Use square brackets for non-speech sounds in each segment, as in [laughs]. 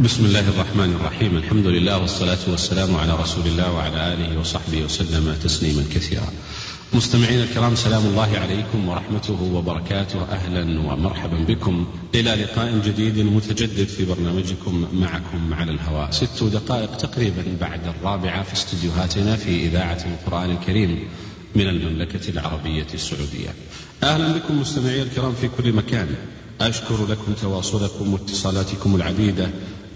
بسم الله الرحمن الرحيم. الحمد لله والصلاة والسلام على رسول الله وعلى آله وصحبه وسلم تسليما كثيرا. مستمعينا الكرام سلام الله عليكم ورحمته وبركاته. أهلا ومرحبا بكم إلى لقاء جديد متجدد في برنامجكم معكم على الهواء. ست دقائق تقريبا بعد الرابعة في استديوهاتنا في إذاعة القرآن الكريم من المملكة العربية السعودية. أهلا بكم مستمعي الكرام في كل مكان. أشكر لكم تواصلكم واتصالاتكم العديدة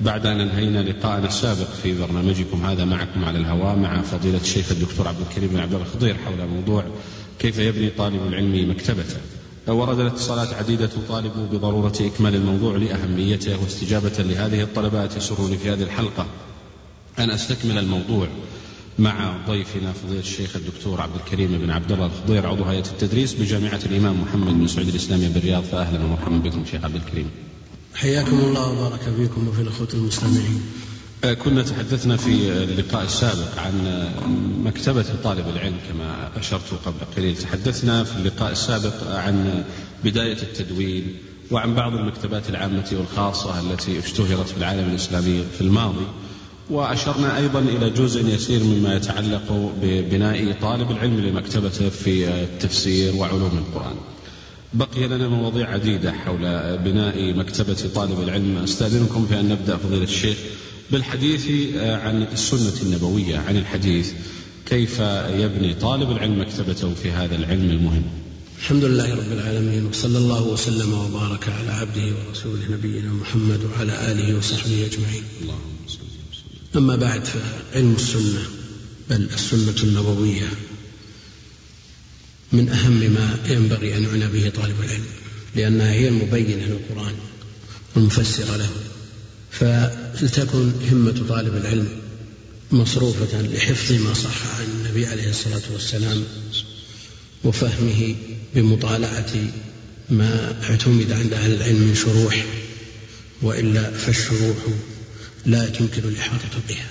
بعد أن أنهينا لقاءنا السابق في برنامجكم هذا معكم على الهواء مع فضيلة الشيخ الدكتور عبد الكريم بن عبد الخضير حول موضوع كيف يبني طالب العلم مكتبته ورد الاتصالات عديدة تطالب بضرورة إكمال الموضوع لأهميته واستجابة لهذه الطلبات يسرني في هذه الحلقة أن أستكمل الموضوع مع ضيفنا فضيلة الشيخ الدكتور عبد الكريم بن عبد الله الخضير عضو هيئة التدريس بجامعة الإمام محمد بن سعود الإسلامية بالرياض فأهلا ومرحبا بكم شيخ عبد الكريم. حياكم الله وبارك فيكم وفي الأخوة المستمعين. آه، كنا تحدثنا في اللقاء السابق عن مكتبة طالب العلم كما أشرت قبل قليل. تحدثنا في اللقاء السابق عن بداية التدوين وعن بعض المكتبات العامة والخاصة التي اشتهرت في العالم الإسلامي في الماضي. وأشرنا أيضا إلى جزء يسير مما يتعلق ببناء طالب العلم لمكتبته في التفسير وعلوم القرآن. بقي لنا مواضيع عديدة حول بناء مكتبة طالب العلم. أستأذنكم في أن نبدأ فضيلة الشيخ بالحديث عن السنة النبوية عن الحديث كيف يبني طالب العلم مكتبته في هذا العلم المهم. الحمد لله رب العالمين وصلى الله وسلم وبارك على عبده ورسوله نبينا محمد وعلى آله وصحبه أجمعين. اللهم صل أما بعد فعلم السنة بل السنة النبوية. من أهم ما ينبغي أن يعنى به طالب العلم لأنها هي المبينة للقرآن والمفسرة له. فلتكن همة طالب العلم مصروفة لحفظ ما صح عن النبي عليه الصلاة والسلام وفهمه بمطالعة ما اعتمد عند أهل العلم من شروح وإلا فالشروح لا يمكن الإحاطة بها.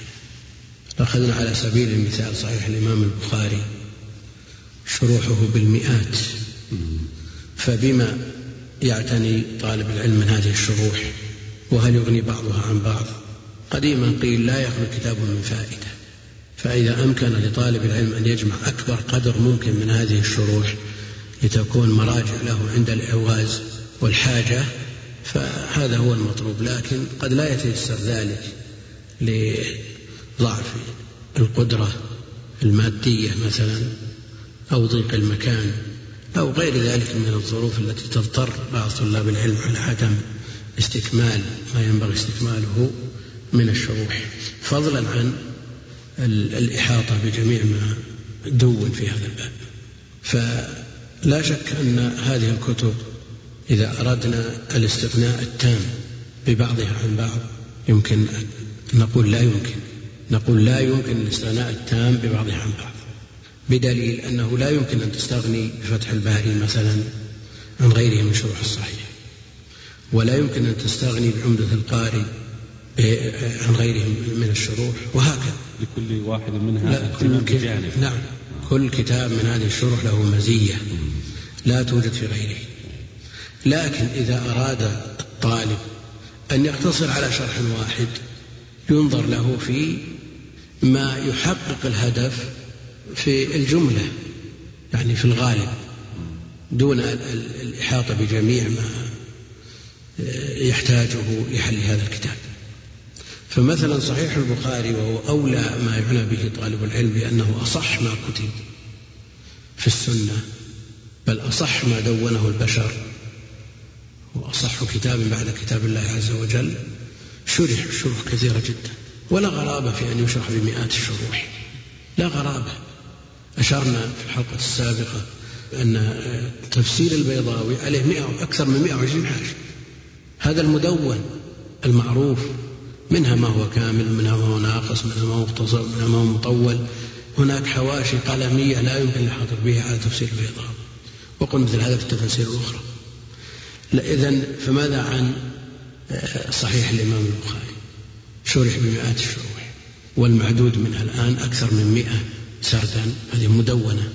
أخذنا على سبيل المثال صحيح الإمام البخاري شروحه بالمئات. فبما يعتني طالب العلم من هذه الشروح؟ وهل يغني بعضها عن بعض؟ قديما قيل لا يخلو كتاب من فائدة. فإذا أمكن لطالب العلم أن يجمع أكبر قدر ممكن من هذه الشروح لتكون مراجع له عند الإعواز والحاجة فهذا هو المطلوب. لكن قد لا يتيسر ذلك لضعف القدرة المادية مثلا. أو ضيق المكان أو غير ذلك من الظروف التي تضطر بعض طلاب العلم على عدم استكمال ما ينبغي استكماله من الشروح. فضلا عن الإحاطة بجميع ما دون في هذا الباب. فلا شك أن هذه الكتب إذا أردنا الاستغناء التام ببعضها عن بعض يمكن نقول لا يمكن. نقول لا يمكن الاستغناء التام ببعضها عن بعض. بدليل أنه لا يمكن أن تستغني بفتح الباري مثلا عن غيره من شروح الصحيح ولا يمكن أن تستغني بعمدة القاري عن غيره من الشروح وهكذا. لكل واحد منها لا كل نعم. كل كتاب من هذه الشروح له مزية لا توجد في غيره. لكن إذا أراد الطالب أن يقتصر على شرح واحد ينظر له في ما يحقق الهدف في الجملة يعني في الغالب دون الإحاطة بجميع ما يحتاجه لحل هذا الكتاب. فمثلا صحيح البخاري وهو أولى ما يعنى به طالب العلم بأنه أصح ما كتب في السنة بل أصح ما دونه البشر وأصح كتاب بعد كتاب الله عز وجل شرح شروح كثيرة جدا. ولا غرابة في أن يشرح بمئات الشروح. لا غرابة. أشرنا في الحلقة السابقة أن تفسير البيضاوي عليه مئة أكثر من 120 حاشية هذا المدون المعروف منها ما هو كامل منها ما هو ناقص منها ما هو مختصر منها ما هو مطول. هناك حواشي قلمية لا يمكن الحاضر بها على تفسير البيضاوي. وقل مثل هذا في التفاسير الأخرى. إذا فماذا عن آه، صحيح الإمام البخاري؟ شرح بمئات الشروح والمعدود منها الآن أكثر من مئة. سردا هذه مدونة.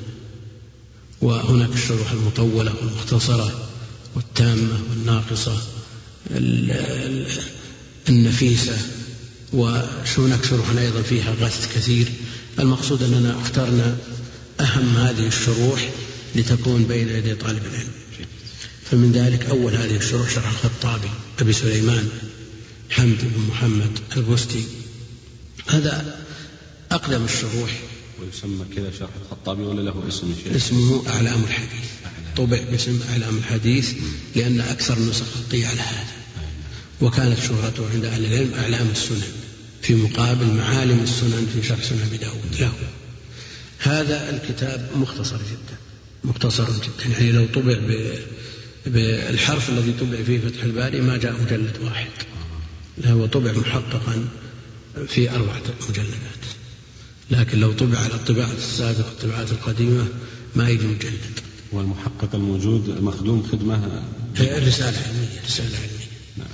وهناك الشروح المطولة والمختصرة والتامة والناقصة النفيسة وشو شروح أيضا فيها غث كثير. المقصود أننا اخترنا أهم هذه الشروح لتكون بين يدي طالب العلم. فمن ذلك أول هذه الشروح شرح الخطابي أبي سليمان حمد بن محمد البستي هذا أقدم الشروح. ويسمى كذا شرح الخطابي ولا له اسم شيء؟ اسمه أعلام الحديث. طبع باسم أعلام الحديث لأن أكثر النسخ خطية على هذا. وكانت شهرته عند أهل العلم أعلام السنن في مقابل معالم السنن في شرح سنن أبي داود. له هذا الكتاب مختصر جدا مختصر جدا. يعني لو طبع بالحرف الذي طبع فيه فتح الباري ما جاء مجلد واحد. هو طبع محققا في أربعة مجلدات. لكن لو طبع على الطباعة السابقة الطباعات القديمة ما يجي مجلد والمحقق الموجود مخدوم خدمة؟ رسالة علمية رسالة علمية. نعم.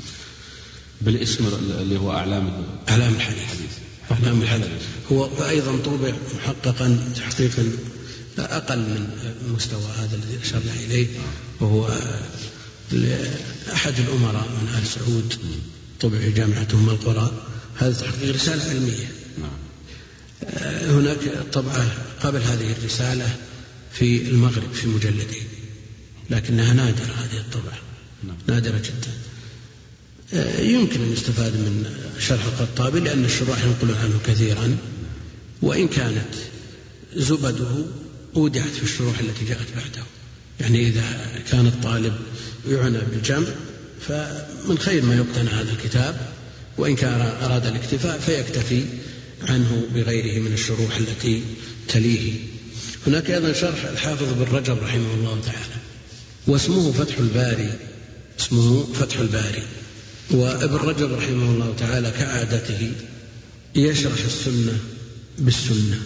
بالاسم اللي هو أعلام أعلام الحديث. أعلام الحديث. هو أيضا طبع محققا تحقيقا أقل من المستوى هذا الذي أشرنا إليه وهو أحد الأمراء من آل سعود. طبع في جامعة أم القرى. هذا تحقيق رسالة علمية. نعم. هناك طبعة قبل هذه الرسالة في المغرب في مجلدين لكنها نادرة هذه الطبعة نعم. نادرة جدا يمكن أن يستفاد من شرح الخطابي لأن الشراح ينقلون عنه كثيرا وإن كانت زبده أودعت في الشروح التي جاءت بعده يعني إذا كان الطالب يعنى بالجمع فمن خير ما يقتنى هذا الكتاب وإن كان أراد الاكتفاء فيكتفي عنه بغيره من الشروح التي تليه. هناك أيضا شرح الحافظ بن رجب رحمه الله تعالى واسمه فتح الباري اسمه فتح الباري. وابن رجب رحمه الله تعالى كعادته يشرح السنة بالسنة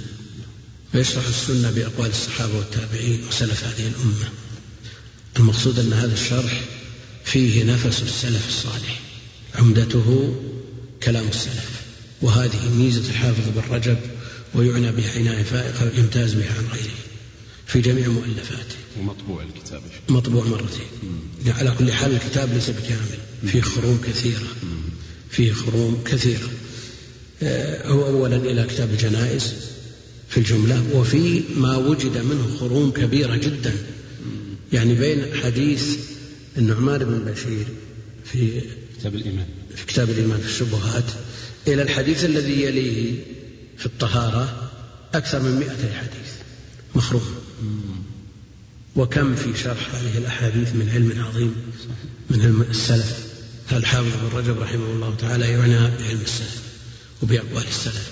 ويشرح السنة بأقوال الصحابة والتابعين وسلف هذه الأمة. المقصود أن هذا الشرح فيه نفس السلف الصالح عمدته كلام السلف. وهذه ميزة الحافظ بن رجب ويعنى بها عناية فائقة يمتاز بها عن غيره. في جميع مؤلفاته. ومطبوع الكتاب. مطبوع مرتين. على كل حال الكتاب ليس بكامل. فيه خروم كثيرة. فيه خروم كثيرة. آه، هو أولا إلى كتاب الجنائز في الجملة وفي ما وجد منه خروم كبيرة جدا. يعني بين حديث النعمان بن بشير في كتاب الإيمان. في كتاب الإيمان في الشبهات إلى الحديث الذي يليه في الطهارة أكثر من مئة حديث. مخروم وكم في شرح هذه الأحاديث من علم عظيم من علم السلف. الحافظ بن رجب رحمه الله تعالى يعنى بعلم السلف وبأقوال السلف.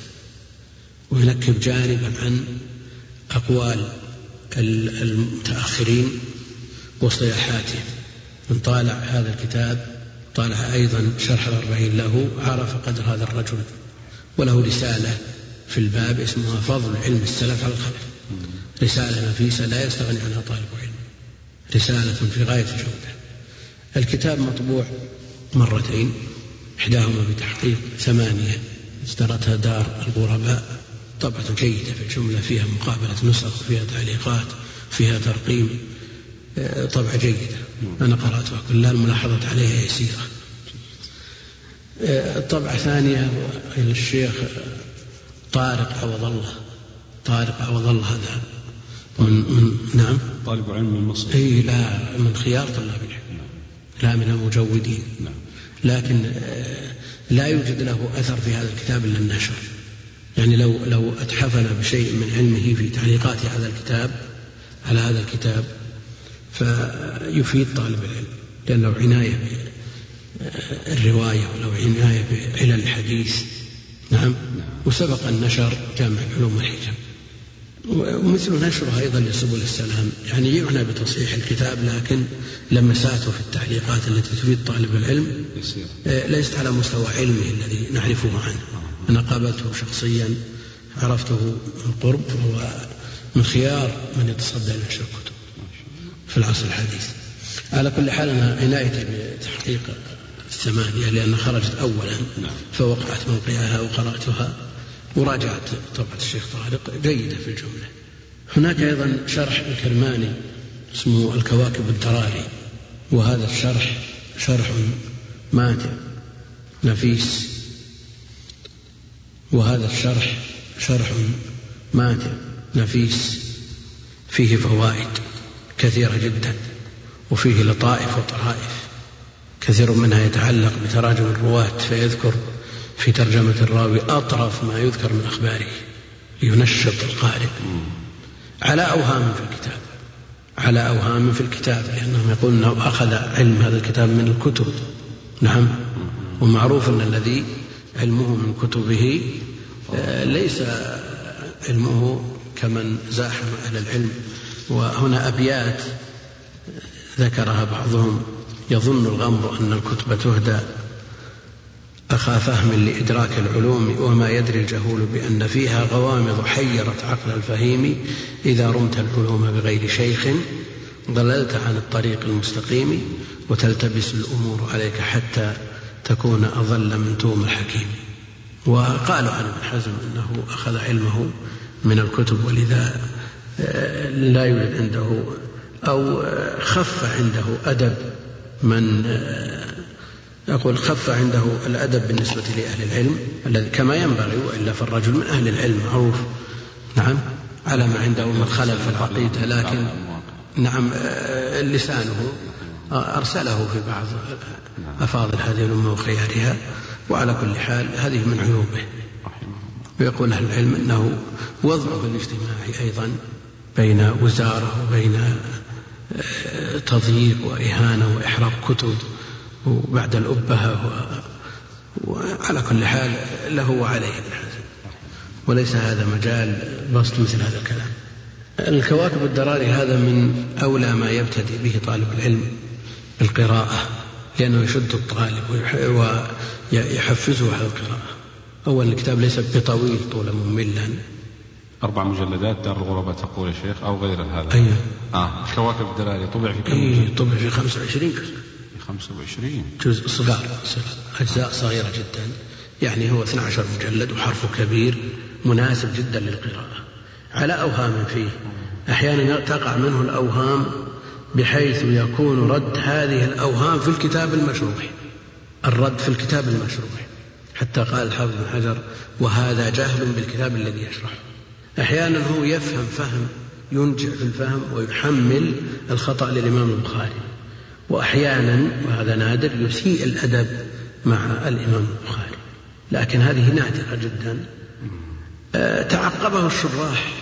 وينكب جانبا عن أقوال المتأخرين واصطلاحاتهم من طالع هذا الكتاب طالع أيضا شرح الأربعين له عرف قدر هذا الرجل وله رسالة في الباب اسمها فضل علم السلف على الخلف رسالة نفيسة لا يستغني عنها طالب علم. رسالة في غاية الجودة الكتاب مطبوع مرتين إحداهما بتحقيق ثمانية اشترتها دار الغرباء. طبعة جيدة في الجملة فيها مقابلة نسخ فيها تعليقات فيها ترقيم. طبعة جيدة أنا قرأتها كلها الملاحظات عليها يسيرة آه، طبعة ثانية للشيخ طارق عوض الله. طارق عوض الله هذا. من, من نعم. طالب علم من مصر. إي لا من خيار طلاب العلم. لا من المجودين. نعم. لكن لا يوجد له أثر في هذا الكتاب إلا النشر. يعني لو لو أتحفنا بشيء من علمه في تعليقات هذا الكتاب على هذا الكتاب فيفيد طالب العلم لأن له عناية بالرواية ولو عناية بعلل الحديث. نعم. وسبق أن نشر جامع العلوم والحكم ومثل نشره أيضا لسبل السلام. يعني يعنى بتصحيح الكتاب لكن لمساته في التعليقات التي تفيد طالب العلم آه، ليست على مستوى علمه الذي نعرفه عنه. أنا قابلته شخصيا عرفته من قرب وهو من خيار من يتصدى لنشر الكتب في العصر الحديث. على كل حال أنا عنايتي بتحقيق الثمانية لأن خرجت أولا نعم. فوقعت موقعها وقرأتها وراجعت طبعة الشيخ طارق جيدة في الجملة. هناك أيضا شرح الكرماني اسمه الكواكب الدراري وهذا الشرح شرح ماتع نفيس. وهذا الشرح شرح ماتع نفيس فيه فوائد. كثيرة جدا وفيه لطائف وطرائف. كثير منها يتعلق بتراجم الرواة فيذكر في ترجمة الراوي أطرف ما يذكر من أخباره لينشط القارئ. على أوهام في الكتاب على أوهام في الكتاب لأنهم يقولون أنه أخذ علم هذا الكتاب من الكتب. نعم. ومعروف أن الذي علمه من كتبه آه، ليس علمه كمن زاحم أهل العلم. وهنا أبيات ذكرها بعضهم. يظن الغمر أن الكتب تهدى أخا فهم لإدراك العلوم وما يدري الجهول بأن فيها غوامض حيرت عقل الفهيم إذا رمت العلوم بغير شيخ. ضللت عن الطريق المستقيم وتلتبس الأمور عليك حتى تكون أضل من توم الحكيم. وقالوا عن ابن حزم أنه أخذ علمه من الكتب ولذا لا يوجد عنده أو خف عنده أدب من يقول خف عنده الأدب بالنسبة لأهل العلم الذي كما ينبغي وإلا فالرجل من أهل العلم معروف. نعم. على ما عنده من خلل في العقيدة لكن نعم لسانه أرسله في بعض أفاضل هذه الأمة وخيارها. وعلى كل حال هذه من عيوبه. ويقول أهل العلم أنه وضعه الاجتماعي أيضا بين وزارة وبين آه، تضييق وإهانة وإحراق كتب وبعد الأبهة وعلى كل حال له وعليه. وليس هذا مجال بسط مثل هذا الكلام. الكواكب الدراري هذا من أولى ما يبتدئ به طالب العلم بالقراءة لأنه يشد الطالب ويحفزه على القراءة. أول الكتاب ليس بطويل طولا مملا. أربع مجلدات دار الغرباء تقول يا شيخ أو غير هذا. أيوه آه كواكب الدلالي طبع في كم؟ أيه طبع في 25 جزء في 25 جزء صغار أجزاء صغيرة جدا. يعني هو 12 مجلد وحرفه كبير مناسب جدا للقراءة. على أوهام فيه. أحيانا تقع منه الأوهام بحيث يكون رد هذه الأوهام في الكتاب المشروح الرد في الكتاب المشروح حتى قال الحافظ بن حجر وهذا جهل بالكتاب الذي يشرحه أحيانا هو يفهم فهم ينجع في الفهم ويحمل الخطأ للإمام البخاري. وأحيانا وهذا نادر يسيء الأدب مع الإمام البخاري. لكن هذه نادرة جدا. آه، تعقبه الشراح.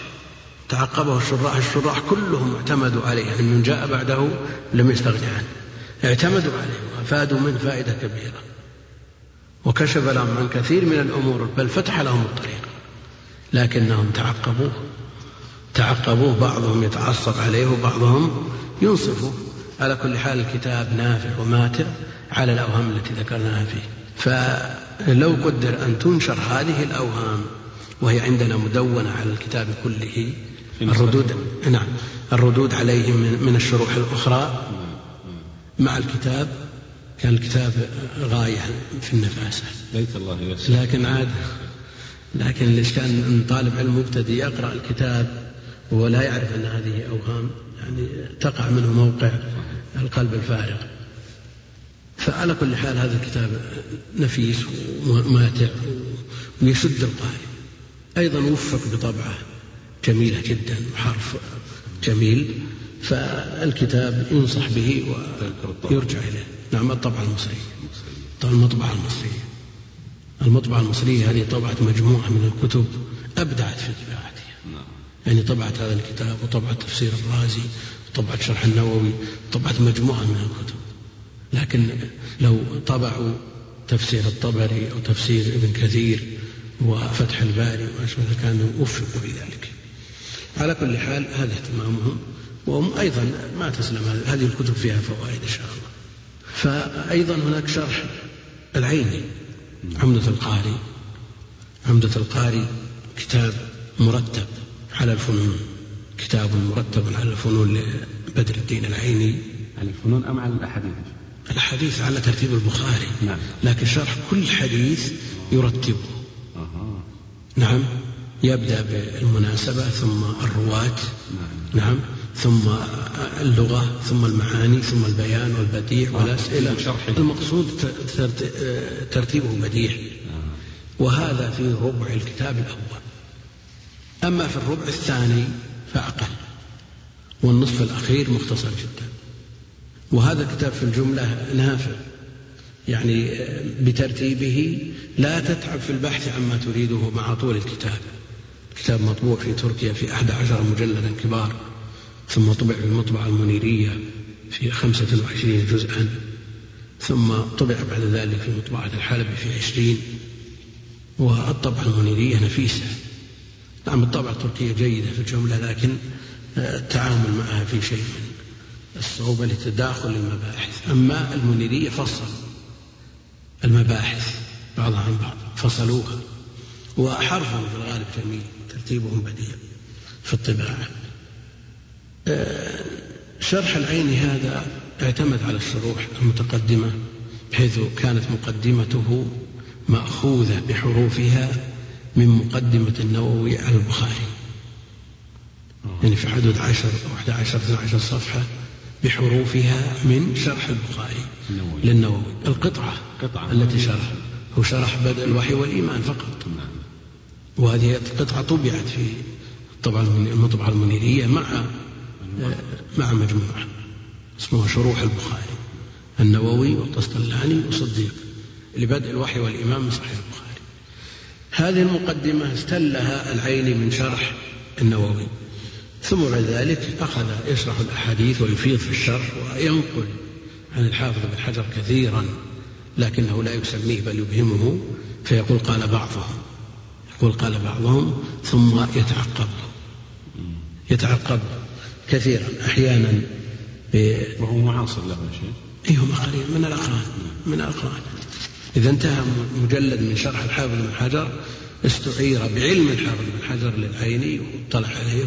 تعقبه الشراح. الشراح كلهم اعتمدوا عليه. يعني من جاء بعده لم يستغني عنه. اعتمدوا عليه وأفادوا منه فائدة كبيرة. وكشف لهم عن كثير من الأمور بل فتح لهم الطريق. لكنهم تعقبوه تعقبوه بعضهم يتعصب عليه وبعضهم ينصفه. على كل حال الكتاب نافع وماتع على الأوهام التي ذكرناها فيه. فلو قدر أن تنشر هذه الأوهام وهي عندنا مدونة على الكتاب كله الردود نعم الردود عليه من الشروح الأخرى مع الكتاب كان الكتاب غاية في النفاسة ليت الله يسر لكن عاد لكن الإشكال أن طالب علم مبتدئ يقرأ الكتاب وهو لا يعرف أن هذه أوهام يعني تقع منه موقع القلب الفارغ. فعلى كل حال هذا الكتاب نفيس وماتع ويشد القارئ أيضا وفق بطبعة جميلة جدا وحرف جميل فالكتاب ينصح به ويرجع إليه. نعم الطبعة المصرية. المطبعة المصرية. المطبعة المصرية هذه طبعت مجموعة من الكتب أبدعت في طباعتها نعم. يعني طبعت هذا الكتاب وطبعت تفسير الرازي وطبعت شرح النووي وطبعت مجموعة من الكتب. لكن لو طبعوا تفسير الطبري أو تفسير ابن كثير وفتح الباري وأشبه كانوا وفقوا في ذلك على كل حال هذا اهتمامهم. وهم أيضا ما تسلم هذه الكتب فيها فوائد إن شاء الله. فأيضا هناك شرح العيني. عمدة القاري عمدة القاري كتاب مرتب على الفنون. كتاب مرتب على الفنون لبدر الدين العيني. على الفنون أم على الأحاديث؟ الحديث على ترتيب البخاري. نعم. لكن شرح كل حديث يرتبه أه. نعم. يبدأ بالمناسبة ثم الرواة. نعم. نعم. ثم اللغة ثم المعاني ثم البيان والبديع آه. والأسئلة المقصود ترتيبه بديع. وهذا في ربع الكتاب الأول. أما في الربع الثاني فأقل. والنصف الأخير مختصر جدا. وهذا الكتاب في الجملة نافع. يعني بترتيبه لا تتعب في البحث عما تريده مع طول الكتاب. كتاب مطبوع في تركيا في أحد عشر مجلدا كبار. ثم طبع في المطبعة المنيرية في خمسة وعشرين جزءا ثم طبع بعد ذلك في مطبعة الحلبي في عشرين والطبعة المنيرية نفيسة. نعم الطبعة التركية جيدة في الجملة لكن التعامل معها في شيء من الصعوبة لتداخل المباحث أما المنيرية فصل المباحث بعضها عن بعض فصلوها وحرفهم في الغالب جميل ترتيبهم بديع في الطباعة. آه، شرح العين هذا اعتمد على الشروح المتقدمة بحيث كانت مقدمته مأخوذة بحروفها من مقدمة النووي على البخاري. يعني في حدود عشر أو أحد عشر اثنى عشر صفحة بحروفها من شرح البخاري. للنووي. القطعة قطعة. التي شرح. هو شرح بدء الوحي والإيمان فقط. نعم. وهذه قطعة طبعت في طبعا المطبعة المنيرية مع مع مجموعة اسمها شروح البخاري النووي والقسطلاني وصديق لبدء الوحي والإيمان من صحيح البخاري. هذه المقدمة استلها العيني من شرح النووي. ثم بعد ذلك أخذ يشرح الأحاديث ويفيض في الشرح وينقل عن الحافظ بن حجر كثيرا لكنه لا يسميه بل يبهمه فيقول قال بعضهم. يقول قال بعضهم ثم يتعقب. يتعقب. كثيرا أحيانا وهو معاصر له شيء اي هو قريب من الأقران من الأقران. إذا انتهى مجلد من شرح الحافظ بن حجر استعير بعلم الحافظ بن حجر للعيني واطلع عليه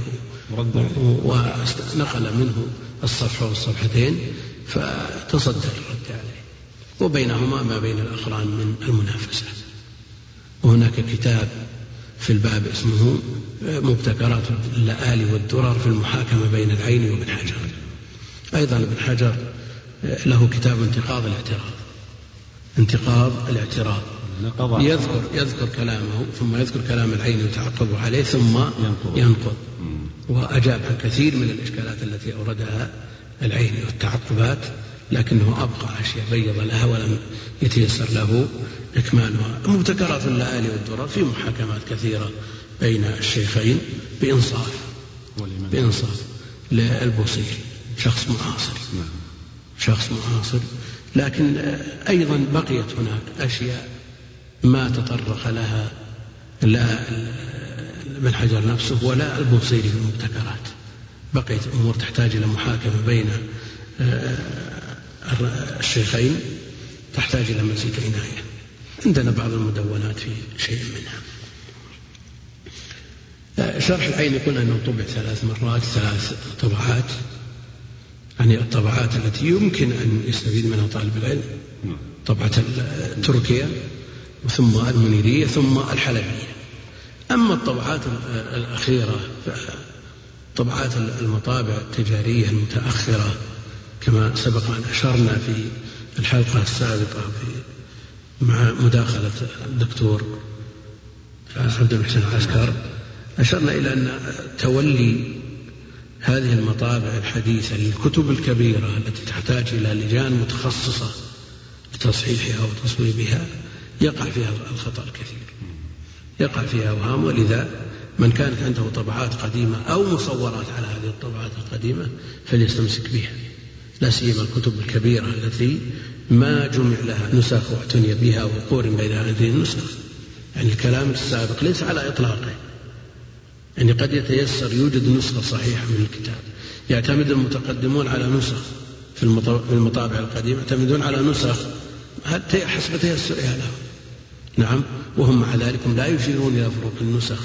ونقل منه الصفحة والصفحتين فتصدر الرد عليه. وبينهما ما بين الأقران من المنافسة. وهناك كتاب في الباب اسمه مبتكرات اللآلي والدرر في المحاكمة بين العين وابن حجر. أيضا ابن حجر له كتاب انتقاض الاعتراض. انتقاض الاعتراض. يذكر يذكر كلامه ثم يذكر كلام العين ويتعقب عليه ثم ينقض. وأجاب عن كثير من الإشكالات التي أوردها العين والتعقبات لكنه أبقى أشياء بيض لها ولم يتيسر له إكمالها. مبتكرات اللآلي والدرر في محاكمات كثيرة. بين الشيخين بإنصاف بإنصاف للبوصيري شخص معاصر. شخص معاصر. لكن أيضا بقيت هناك أشياء ما تطرق لها لا ابن حجر نفسه ولا البوصيري في المبتكرات. بقيت أمور تحتاج إلى محاكمة بين آه، الشيخين تحتاج إلى مزيد عناية عندنا بعض المدونات في شيء منها. شرح العين يقول أنه طبع ثلاث مرات ثلاث طبعات. يعني الطبعات التي يمكن أن يستفيد منها طالب العلم. طبعة تركيا ثم المنيرية ثم الحلبية. أما الطبعات الأخيرة طبعات المطابع التجارية المتأخرة كما سبق أن أشرنا في الحلقة السابقة في مع مداخلة الدكتور عبد المحسن العسكر. أشرنا إلى أن تولي هذه المطابع الحديثة للكتب الكبيرة التي تحتاج إلى لجان متخصصة لتصحيحها وتصويبها يقع فيها الخطأ الكثير. يقع فيها أوهام ولذا من كانت عنده طبعات قديمة أو مصورات على هذه الطبعات القديمة فليستمسك بها. لا سيما الكتب الكبيرة التي ما جمع لها نسخ واعتني بها وقورن بين هذه النسخ. يعني الكلام السابق ليس على إطلاقه. يعني قد يتيسر يوجد نسخة صحيحة من الكتاب. يعتمد المتقدمون على نسخ في المطابع القديمة يعتمدون على نسخ حسب تيسرها لهم نعم وهم مع ذلك لا يشيرون إلى فروق النسخ.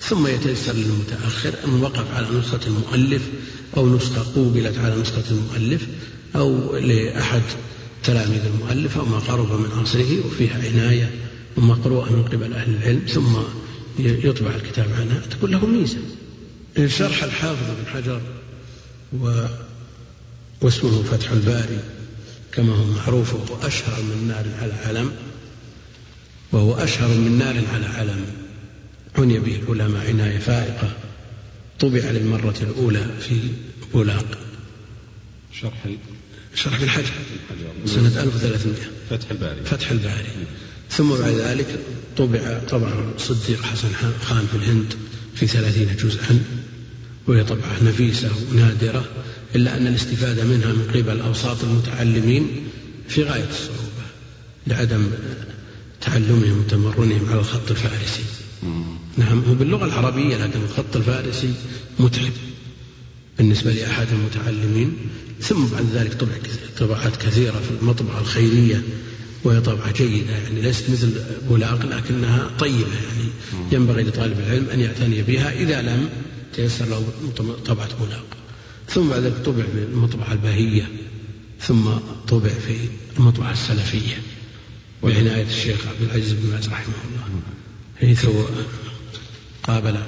ثم يتيسر للمتأخر أن وقف على نسخة المؤلف أو نسخة قوبلت على نسخة المؤلف أو لأحد تلاميذ المؤلف أو ما قرب من عصره وفيها عناية ومقروءة من قبل أهل العلم. ثم يطبع الكتاب عنها تكون له ميزة. شرح الحافظ بن حجر و واسمه فتح الباري كما هو معروف وهو أشهر من نار على علم وهو أشهر من نار على علم عني به العلماء عناية فائقة. طبع للمرة الأولى في بولاق. شرح شرح ابن حجر. سنة 1300 فتح الباري. فتح الباري. ثم بعد ذلك طبع طبعا صديق حسن خان في الهند في ثلاثين جزءا وهي طبعة نفيسة ونادرة إلا أن الاستفادة منها من قبل أوساط المتعلمين في غاية الصعوبة لعدم تعلمهم وتمرنهم على الخط الفارسي. نعم هو باللغة العربية لكن الخط الفارسي متعب بالنسبة لأحد المتعلمين ثم بعد ذلك طبع طبعات كثيرة في المطبعة الخيرية وهي طبعة جيدة يعني ليست مثل بولاق لكنها طيبة يعني ينبغي لطالب العلم أن يعتني بها إذا لم تيسر له طبعة بولاق. ثم بعد ذلك طبع في المطبعة البهية ثم طبع في المطبعة السلفية بعناية الشيخ عبد العزيز بن باز رحمه الله. حيث قابل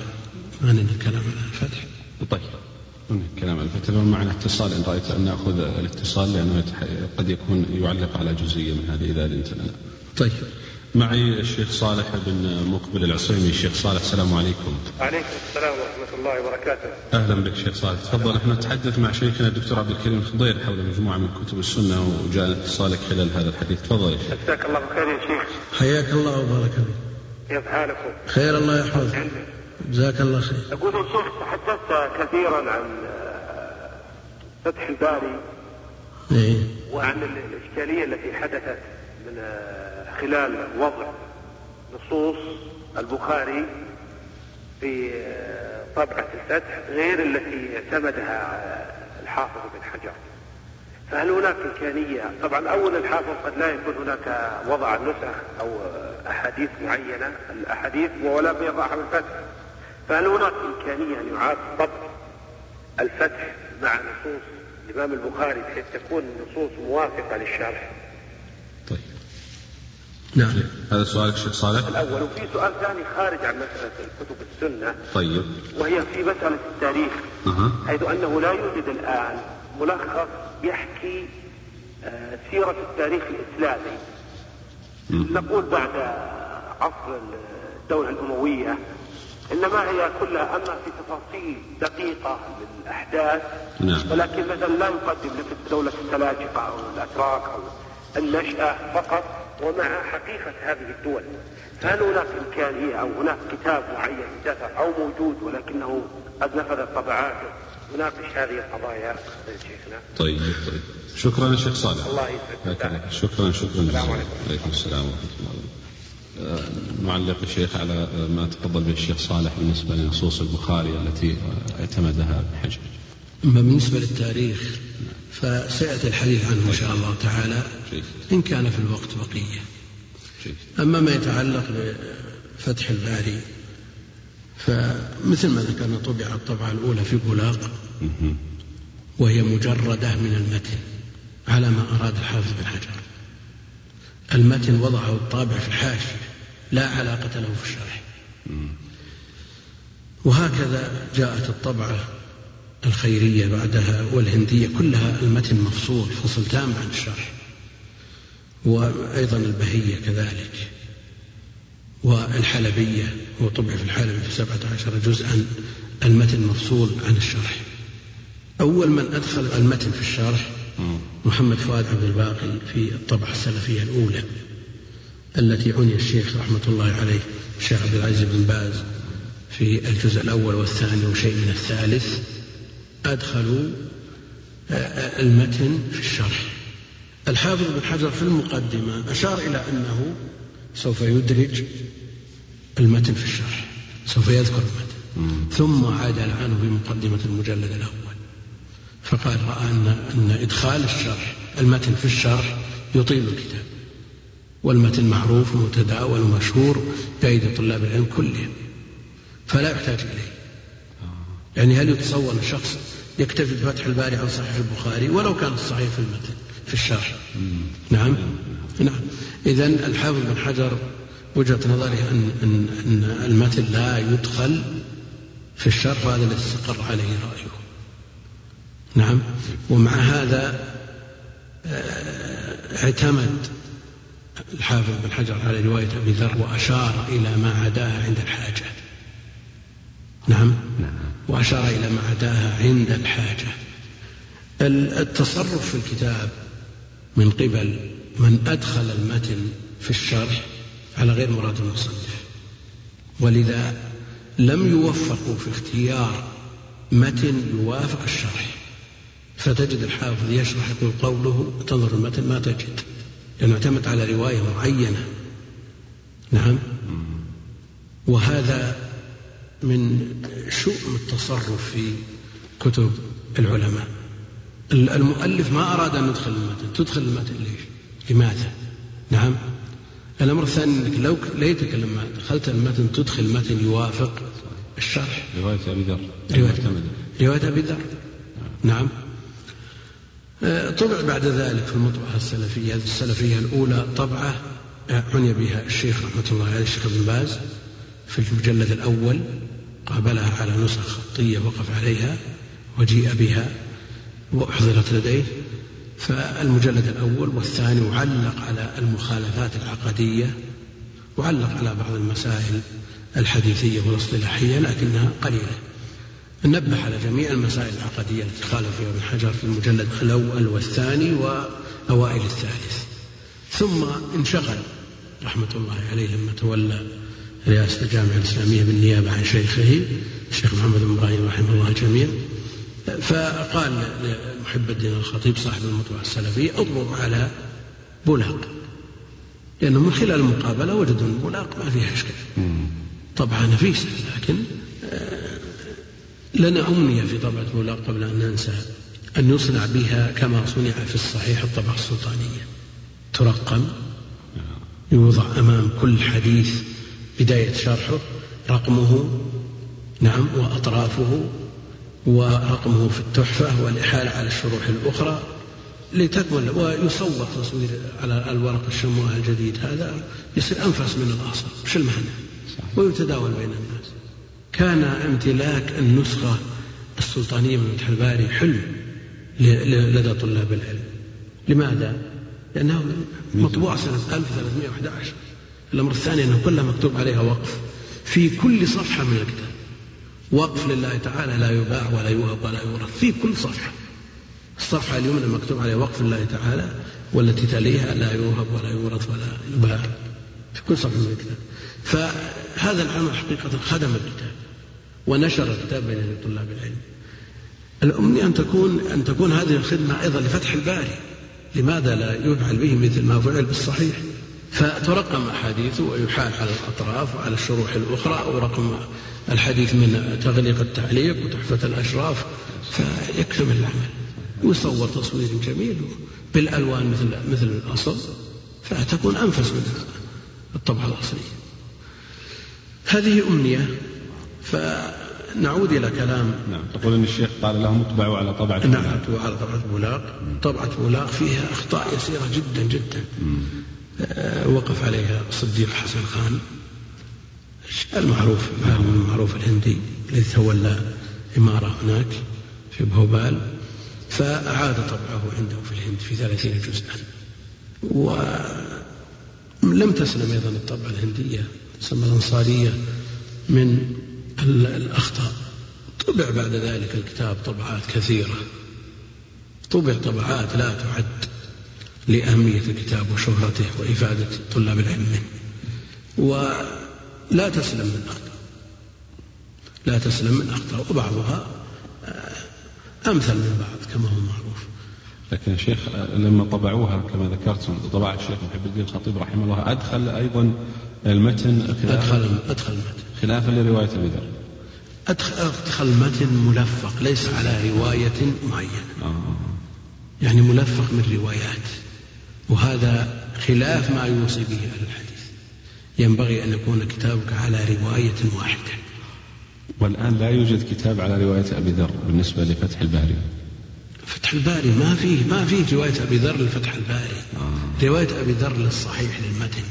ما الكلام على الفتح. طيب. كلام الفتح معنا اتصال إن رأيت أن نأخذ الاتصال لأنه قد يكون يعلق على جزئية من هذه إذا اذنت لنا. طيب. معي الشيخ صالح بن مقبل العصيمي. الشيخ صالح السلام عليكم. وعليكم السلام ورحمة الله وبركاته. أهلا بك شيخ صالح. تفضل. إحنا نتحدث مع شيخنا الدكتور عبد الكريم الخضير حول مجموعة من كتب السنة وجاء اتصالك خلال هذا الحديث. تفضل يا شيخ. جزاك الله بخير يا شيخ. حياك الله وبارك فيك. كيف حالكم؟ خير الله يحفظك. جزاك الله خير. أقول شيخ تحدثت كثيرا عن فتح الباري إيه؟ وعن الإشكالية التي حدثت من خلال وضع نصوص البخاري في طبعة الفتح غير التي اعتمدها الحافظ بن حجر. فهل هناك إمكانية؟ طبعا أول الحافظ قد لا يكون هناك وضع النسخ أو أحاديث معينة. الأحاديث ولا يضعها بالفتح فهل هناك إمكانية أن يعاد طبع الفتح مع نصوص الإمام البخاري بحيث تكون النصوص موافقة للشرح. طيب. نعم. هذا سؤالك شيخ صالح؟ الأول وفي سؤال ثاني خارج عن مسألة كتب السنة. طيب. وهي في مسألة التاريخ أه. حيث أنه لا يوجد الآن ملخص يحكي آه، سيرة التاريخ الإسلامي. نقول بعد عصر الدولة الأموية إنما هي كلها أما في تفاصيل دقيقة للأحداث نعم. ولكن مثلا لا يقدم لك دولة السلاجقة أو الأتراك أو النشأة فقط ومع حقيقة هذه الدول. فهل هناك إمكانية أو هناك كتاب معين دفع أو موجود ولكنه قد نفذت طبعاته يناقش هذه القضايا شيخنا؟ طيب طيب. شكرا شيخ صالح. الله يسعدك. شكرا شكرا. السلام عليكم. وعليكم السلام ورحمة الله. نعلق الشيخ على ما تفضل به الشيخ صالح بالنسبة لنصوص البخاري التي اعتمدها ابن حجر. أما بالنسبة للتاريخ فسيأتي الحديث عنه إن شاء الله تعالى إن كان في الوقت بقية. أما ما يتعلق بفتح الباري فمثل ما ذكرنا طبع الطبعة الأولى في بولاق وهي مجردة من المتن على ما أراد الحافظ بن حجر. المتن وضعه الطابع في الحاشية. لا علاقة له في الشرح وهكذا جاءت الطبعة الخيرية بعدها والهندية كلها المتن مفصول فصل تام عن الشرح وأيضا البهية كذلك. والحلبية هو طبع في الحلبي في سبعة عشر جزءا المتن مفصول عن الشرح أول من أدخل المتن في الشرح محمد فؤاد عبد الباقي في الطبعة السلفية الأولى. التي عني الشيخ رحمة الله عليه الشيخ عبد العزيز بن باز في الجزء الأول والثاني وشيء من الثالث أدخلوا آه، المتن في الشرح. الحافظ بن حجر في المقدمة أشار إلى أنه سوف يدرج المتن في الشرح سوف يذكر المتن. ثم عاد عنه في مقدمة المجلد الأول. فقال رأى أن, أن إدخال الشرح المتن في الشرح يطيل الكتاب. والمتن معروف ومتداول ومشهور بأيدي طلاب العلم كلهم فلا يحتاج إليه. يعني هل يتصور شخص يكتفي بفتح الباري عن صحيح البخاري ولو كان الصحيح في المتن في الشرح؟ نعم. نعم. إذا الحافظ بن حجر وجهة نظره أن, أن, أن المتن لا يدخل في الشرح وهذا الذي استقر عليه رأيه. نعم. ومع هذا آه، اعتمد الحافظ بن حجر على رواية أبي ذر وأشار إلى ما عداها عند الحاجة. نعم؟ وأشار إلى ما عداها عند الحاجة. التصرف في الكتاب من قبل من أدخل المتن في الشرح على غير مراد المصنف ولذا لم يوفقوا في اختيار متن يوافق الشرح. فتجد الحافظ يشرح يقول قوله تنظر المتن ما تجد. لأنه اعتمد على رواية معينة. نعم. وهذا من شؤم التصرف في كتب العلماء. المؤلف ما أراد أن يدخل المتن. تدخل المتن ليش؟ لماذا؟ نعم. الأمر الثاني أنك لو ليتك لما دخلت المتن تدخل متن يوافق الشرح. رواية أبي ذر. رواية, أبي ذر. نعم. طبع بعد ذلك في المطبعة السلفية هذه السلفية الأولى طبعة آه، عني بها الشيخ رحمة الله عليه الشيخ ابن باز في المجلد الأول قابلها على نسخ خطية وقف عليها وجيء بها وأحضرت لديه. فالمجلد الأول والثاني وعلق على المخالفات العقدية وعلق على بعض المسائل الحديثية والأصطلاحية لكنها قليلة. نبه على جميع المسائل العقدية التي خالف فيها ابن حجر في المجلد الأول والثاني وأوائل الثالث. ثم انشغل رحمة الله عليه لما تولى رئاسة الجامعة الإسلامية بالنيابة عن شيخه الشيخ محمد بن إبراهيم رحمه الله الجميع فقال لمحب الدين الخطيب صاحب المطبعة السلفية اضرب على بولاق لأنه من خلال المقابلة وجدوا أن بولاق ما فيها إشكال. طبعا نفيسة لكن آه، لنا أمنية في طبعة بولاق قبل أن ننسى أن يصنع بها كما صنع في الصحيح الطبعة السلطانية. ترقم يوضع أمام كل حديث بداية شرحه رقمه نعم وأطرافه ورقمه في التحفة والإحالة على الشروح الأخرى لتكمل ويصور تصوير على الورق الشمواه الجديد هذا يصير أنفس من الأصل مش المعنى. ويتداول بين الناس. كان امتلاك النسخة السلطانية من فتح الباري حلم لدى طلاب العلم. لماذا؟ لأنه مطبوع سنة 1311 الأمر الثاني أنه كلها مكتوب عليها وقف. في كل صفحة من الكتاب. وقف لله تعالى لا يباع ولا يوهب ولا يورث. في كل صفحة. الصفحة اليمنى مكتوب عليها وقف لله تعالى والتي تليها لا يوهب ولا يورث ولا يباع. في كل صفحة من الكتاب. فهذا العمل حقيقة خدم الكتاب ونشر الكتاب بين طلاب العلم. الأمنية أن تكون أن تكون هذه الخدمة أيضا لفتح الباري. لماذا لا يفعل به مثل ما فعل بالصحيح؟ فترقم أحاديثه ويحال على الأطراف وعلى الشروح الأخرى أو رقم الحديث من تغليق التعليق وتحفة الأشراف فيكتمل العمل. يصور تصوير جميل بالألوان مثل مثل الأصل فتكون أنفس من الطبعة الأصلية. هذه أمنية فنعود إلى كلام. نعم تقول أن الشيخ قال لهم اطبعوا على طبعة نعم اطبعوا على طبعة بولاق طبعة بولاق فيها أخطاء يسيرة جدا جدا. آه، وقف عليها صديق حسن خان. المعروف المعروف الهندي الذي تولى إمارة هناك في بهوبال فأعاد طبعه عنده في الهند في ثلاثين جزءا. ولم تسلم أيضا الطبعة الهندية. تسمى الأنصارية من الأخطاء. طبع بعد ذلك الكتاب طبعات كثيرة. طبع طبعات لا تعد لأهمية الكتاب وشهرته وإفادة طلاب العلم ولا تسلم من أخطاء. لا تسلم من أخطاء. وبعضها آه، أمثل من بعض كما هو معروف. لكن الشيخ لما طبعوها كما ذكرتم طبع الشيخ محب الدين الخطيب رحمه الله أدخل أيضا المتن أدخل أدخل المتن. خلافا لرواية أبي ذر. أدخل المتن ملفق ليس على رواية معينة. آه. يعني ملفق من روايات. وهذا خلاف ما يوصي به أهل الحديث. ينبغي أن يكون كتابك على رواية واحدة. والآن لا يوجد كتاب على رواية أبي ذر بالنسبة لفتح الباري. فتح الباري ما فيه ما فيه رواية أبي ذر لفتح الباري. آه. رواية أبي ذر للصحيح للمتن.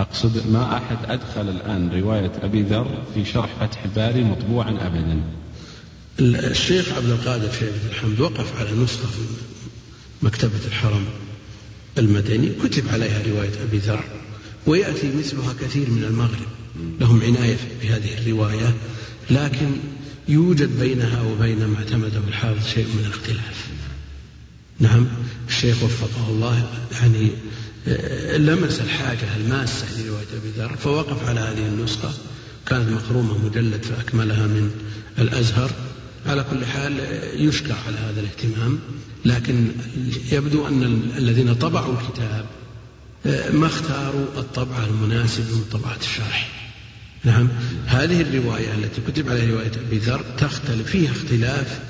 أقصد ما أحد أدخل الآن رواية أبي ذر في شرح فتح الباري مطبوعا أبدا. الشيخ عبد القادر شيبة الحمد وقف على نسخة في مكتبة الحرم المدني كتب عليها رواية أبي ذر ويأتي مثلها كثير من المغرب. لهم عناية بهذه الرواية لكن يوجد بينها وبين ما اعتمده الحافظ شيء من الاختلاف. نعم الشيخ وفقه الله يعني لمس الحاجة الماسة لرواية أبي ذر فوقف على هذه النسخة. كانت مخرومة مجلد فأكملها من الأزهر. على كل حال يشكر على هذا الاهتمام. لكن يبدو أن الذين طبعوا الكتاب آه، ما اختاروا الطبعة المناسبة من طبعات الشرح. نعم. هذه الرواية التي كتب عليها رواية أبي ذر تختلف فيها اختلاف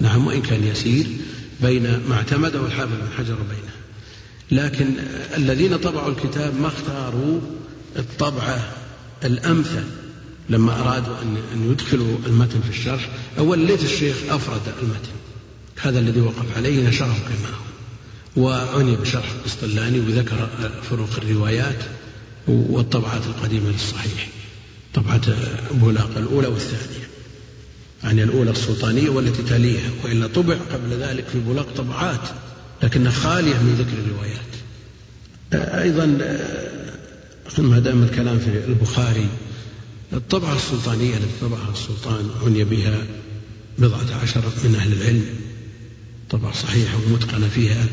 نعم وإن كان يسير بين ما اعتمده الحافظ بن حجر وبينها لكن الذين طبعوا الكتاب ما اختاروا الطبعة الأمثل لما أرادوا أن يدخلوا المتن في الشرح. أول ليت الشيخ أفرد المتن. هذا الذي وقف عليه نشره كما هو. وعني بشرح القسطلاني وذكر فروق الروايات والطبعات القديمة للصحيح. طبعة بولاق الأولى والثانية. يعني الأولى السلطانية والتي تليها. وإلا طبع قبل ذلك في بولاق طبعات. لكنها خالية من ذكر الروايات. أيضا ما دام الكلام في البخاري الطبعة السلطانية التي طبعها السلطان عني بها بضعة عشر من أهل العلم. طبعة صحيحة ومتقنة فيها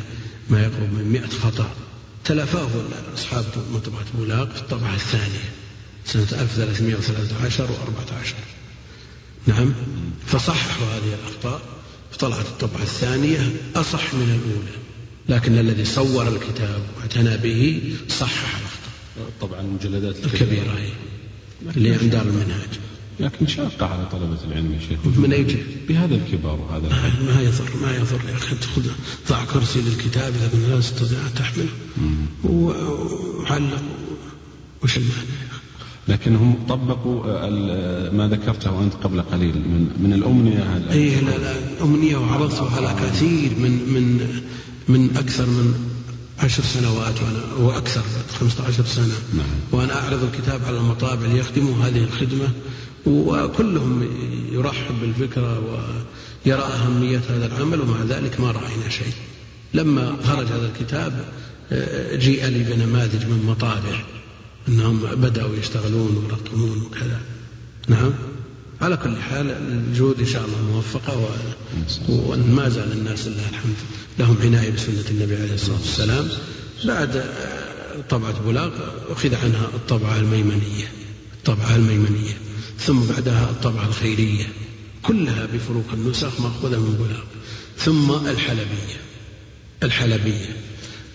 ما يقرب من مئة خطأ. تلافاه أصحاب مطبعة بولاق في الطبعة الثانية سنة 1313 و14 نعم فصححوا هذه الأخطاء. فطلعت الطبعة الثانية أصح من الأولى لكن الذي صور الكتاب واعتنى به صحح الأخطاء. طبعا المجلدات الكبيرة, الكبيرة اللي عند دار المنهاج. لكن شاقة على طلبة العلم يا شيخ. من أي جهة؟ بهذا الكبار وهذا الحجم ما يضر ما يضر يا أخي. تأخذ ضع كرسي للكتاب إذا لا تستطيع أن تحمله. وعلق وش المانع؟ يا أخي؟ لكنهم طبقوا ما ذكرته أنت قبل قليل من من الأمنية أي لا لا الأمنية وعرضته على كثير من من من أكثر من عشر سنوات وأنا وأكثر 15 سنة نعم. وأنا أعرض الكتاب على المطابع ليخدموا هذه الخدمة وكلهم يرحب بالفكرة ويرى أهمية هذا العمل ومع ذلك ما رأينا شيء لما خرج هذا الكتاب آه، جيء لي بنماذج من مطابع أنهم بدأوا يشتغلون ويرقمون وكذا. نعم. على كل حال الجهود إن شاء الله موفقة وما زال الناس لله الحمد. لهم عناية بسنة النبي عليه الصلاة والسلام. بعد طبعة بولاق أخذ عنها الطبعة الميمنية. الطبعة الميمنية. ثم بعدها الطبعة الخيرية. كلها بفروق النسخ مأخوذة من بولاق ثم الحلبية. الحلبية.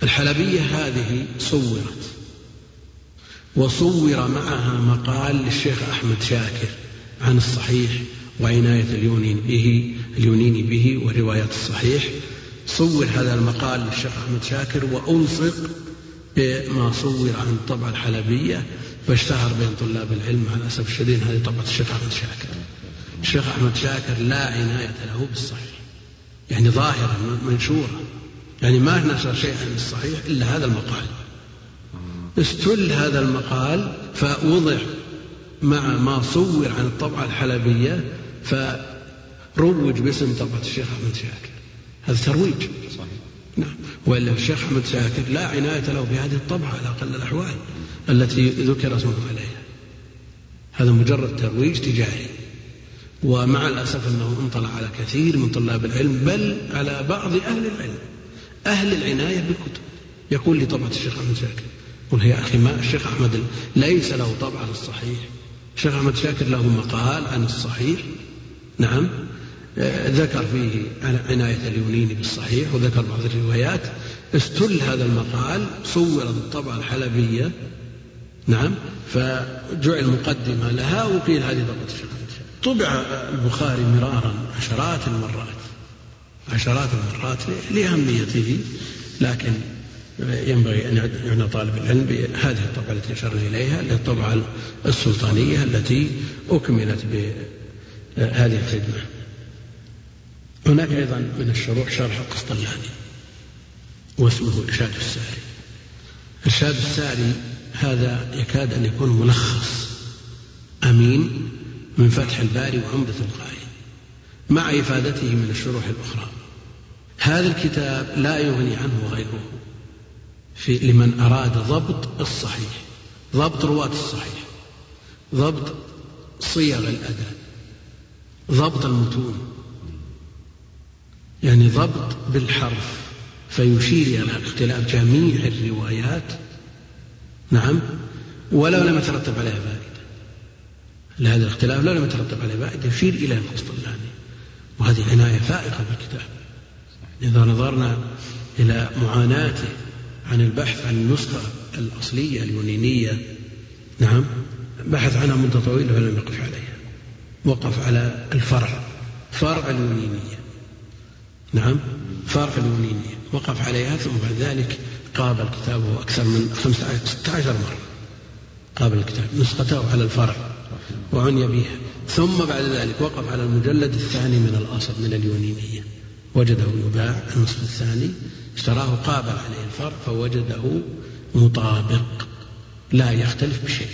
الحلبية هذه صورت. وصور معها مقال للشيخ أحمد شاكر عن الصحيح وعناية اليونين به اليونين به ورواية الصحيح. صور هذا المقال للشيخ أحمد شاكر وألصق بما صور عن الطبعة الحلبية فاشتهر بين طلاب العلم. مع الأسف الشديد هذه طبعة الشيخ أحمد شاكر. الشيخ أحمد شاكر لا عناية له بالصحيح يعني ظاهرة منشورة يعني ما نشر شيئا من الصحيح إلا هذا المقال. استل هذا المقال فوضع مع ما صور عن الطبعة الحلبية فروج باسم طبعة الشيخ أحمد شاكر. هذا ترويج. صحيح نعم. وإلا الشيخ أحمد شاكر لا عناية له بهذه الطبعة على أقل الأحوال التي ذكر اسمه عليها. هذا مجرد ترويج تجاري. ومع الأسف أنه انطلع على كثير من طلاب العلم بل على بعض أهل العلم. أهل العناية بالكتب. يقول لي طبعة الشيخ أحمد شاكر قل يا أخي ما الشيخ أحمد ليس له طبعة الصحيح. الشيخ أحمد شاكر له مقال عن الصحيح. نعم. آه، ذكر فيه عناية اليونيني بالصحيح وذكر بعض الروايات. استل هذا المقال صور الطبعة الحلبية. نعم. فجعل مقدمة لها وقيل هذه طبعة الشيخ. طبع البخاري مرارا عشرات المرات. عشرات المرات لأهميته لكن ينبغي أن يعنى طالب العلم بهذه الطبعة التي أشرنا إليها الطبعة السلطانية التي أكملت بهذه الخدمة. هناك أيضا من الشروح شرح القسطلاني واسمه إرشاد الساري. إرشاد الساري هذا يكاد أن يكون ملخص أمين من فتح الباري وعمدة القاري مع إفادته من الشروح الأخرى. هذا الكتاب لا يغني عنه غيره في لمن أراد ضبط الصحيح ضبط رواة الصحيح ضبط صيغ الأداء ضبط المتون. يعني ضبط بالحرف فيشير إلى اختلاف جميع الروايات. نعم ولو لم يترتب عليها فائدة. لهذا الاختلاف لو لم يترتب عليه فائدة يشير إلى القسطلاني وهذه عناية فائقة بالكتاب. إذا نظرنا إلى معاناته عن البحث عن النسخة الأصلية اليونانية. نعم بحث عنها مدة طويلة ولم يقف عليها. وقف على الفرع فرع اليونانية. نعم فرع اليونانية. وقف عليها ثم بعد ذلك قابل كتابه أكثر من 15 16 مرة. قابل الكتاب نسخته على الفرع وعني بها ثم بعد ذلك وقف على المجلد الثاني من الأصل من اليونانية. وجده يباع النصف الثاني اشتراه قابل عليه الفرع فوجده مطابق لا يختلف بشيء.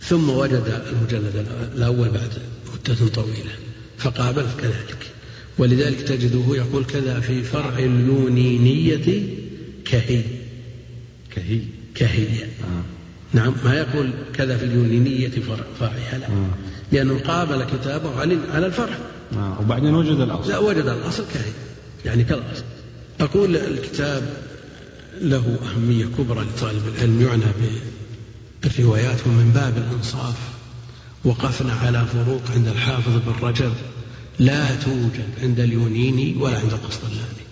ثم وجد المجلد الأول بعد مدة طويلة فقابل كذلك. ولذلك تجده يقول كذا في فرع اليونينية كهي. كهي. كهي. آه. نعم ما يقول كذا في اليونينية فرعها لا. آه. لأنه قابل كتابه على الفرع. آه. وبعدين وجد الأصل. لا وجد الأصل كهي. يعني كالأصل أقول الكتاب له أهمية كبرى لطالب العلم يعنى بالروايات ومن باب الإنصاف وقفنا على فروق عند الحافظ بن رجب لا توجد عند اليونيني ولا عند القسطلاني.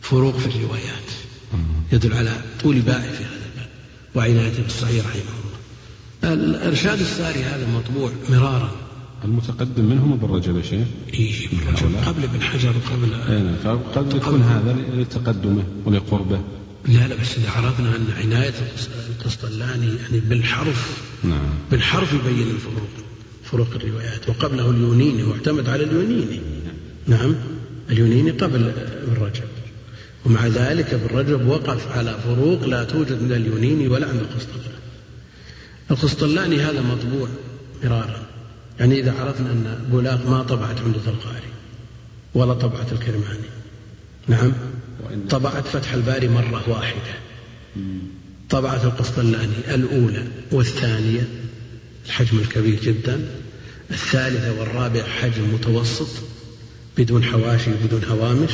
فروق في الروايات. يدل على طول باع في هذا الباب وعنايته بالصحيح رحمه الله. الإرشاد الساري هذا مطبوع مرارا المتقدم منهم ابن رجب يا شيخ؟ إيه قبل ابن حجر وقبل اي فقد يكون هذا لتقدمه ولقربه. لا لا بس إذا عرفنا أن عناية القسطلاني يعني بالحرف نعم. بالحرف يبين الفروق فروق الروايات وقبله اليونيني واعتمد على اليونيني. نعم اليونيني قبل ابن رجب. ومع ذلك ابن رجب وقف على فروق لا توجد من اليونيني ولا عند القسطلاني. القسطلاني هذا مطبوع مرارا. يعني إذا عرفنا أن بولاق ما طبعت عمدة القاري ولا طبعت الكرماني. نعم. طبعت فتح الباري مرة واحدة. طبعت القسطلاني الأولى والثانية الحجم الكبير جدا. الثالثة والرابعة حجم متوسط بدون حواشي وبدون هوامش.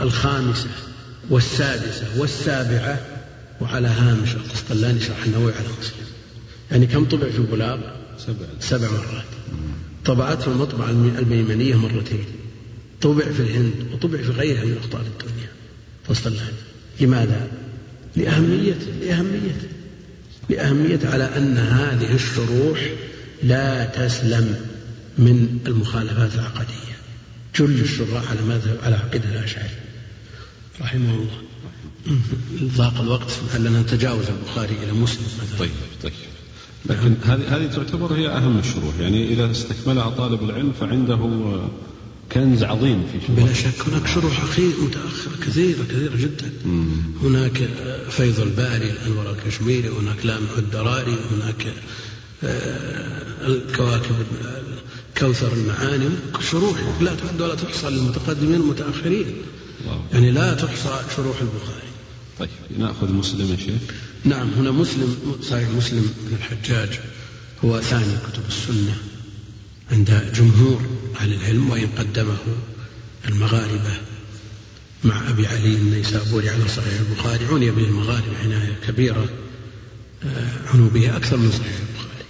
الخامسة والسادسة والسابعة وعلى هامش القسطلاني شرح النووي على مسلم يعني كم طبع في بلاغ سبع. سبع مرات. طبعت في المطبعة الميمنية مرتين. طبع في الهند وطبع في غيرها من أقطار الدنيا. فصلان لماذا؟ لأهميته لأهميته لأهمية على أن هذه الشروح لا تسلم من المخالفات العقدية. جل الشراح على مذهب على عقيدة الأشعري. رحمه الله. ضاق الوقت. لعلنا نتجاوز البخاري إلى مسلم؟ مثلا طيب طيب. لكن هذه هذه تعتبر هي أهم الشروح. يعني إذا استكملها طالب العلم فعنده كنز عظيم في شروح بلا شك. هناك شروح أخير متأخرة كثيرة كثيرة جدا. مم. هناك فيض الباري الأنور الكشميري. هناك لامع الدراري. هناك آه، الكواكب كوثر المعاني. شروح لا تعد ولا تحصى للمتقدمين والمتأخرين يعني لا تحصى شروح البخاري. طيب نأخذ مسلم يا شيخ. نعم هنا مسلم صحيح مسلم بن الحجاج. هو ثاني كتب السنة عند جمهور أهل العلم وإن قدمه المغاربة مع أبي علي النيسابوري على صحيح البخاري. عني به المغاربة عناية كبيرة آه، عنوا به أكثر من صحيح البخاري.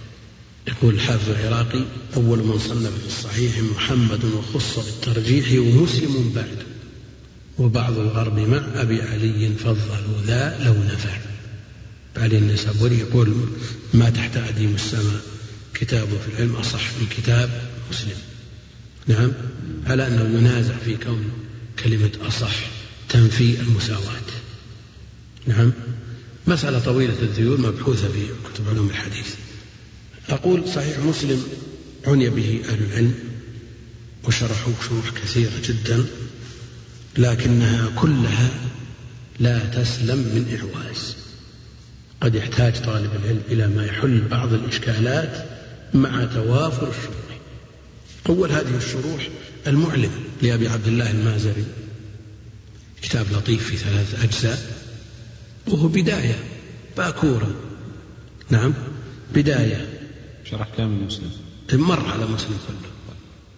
يقول الحافظ العراقي أول من صنف في الصحيح محمد وخص بالترجيح ومسلم بعد وبعض الغرب مع أبي علي فضلوا ذا لو نفع علي النسابوري يقول ما تحت أديم السماء كتابه في العلم أصح من كتاب مسلم. نعم؟ على أنه ينازع في كون كلمة أصح تنفي المساواة. نعم؟ مسألة طويلة الذيول مبحوثة في كتب علوم الحديث. أقول صحيح مسلم عني به أهل العلم وشرحوه شروح كثيرة جدا لكنها كلها لا تسلم من إعواز. قد يحتاج طالب العلم إلى ما يحل بعض الإشكالات مع توافر الشروط أول هذه الشروح المعلم لأبي عبد الله المازري. كتاب لطيف في ثلاث أجزاء وهو بداية باكورة نعم بداية. شرح كامل مسلم. مر على مسلم كله.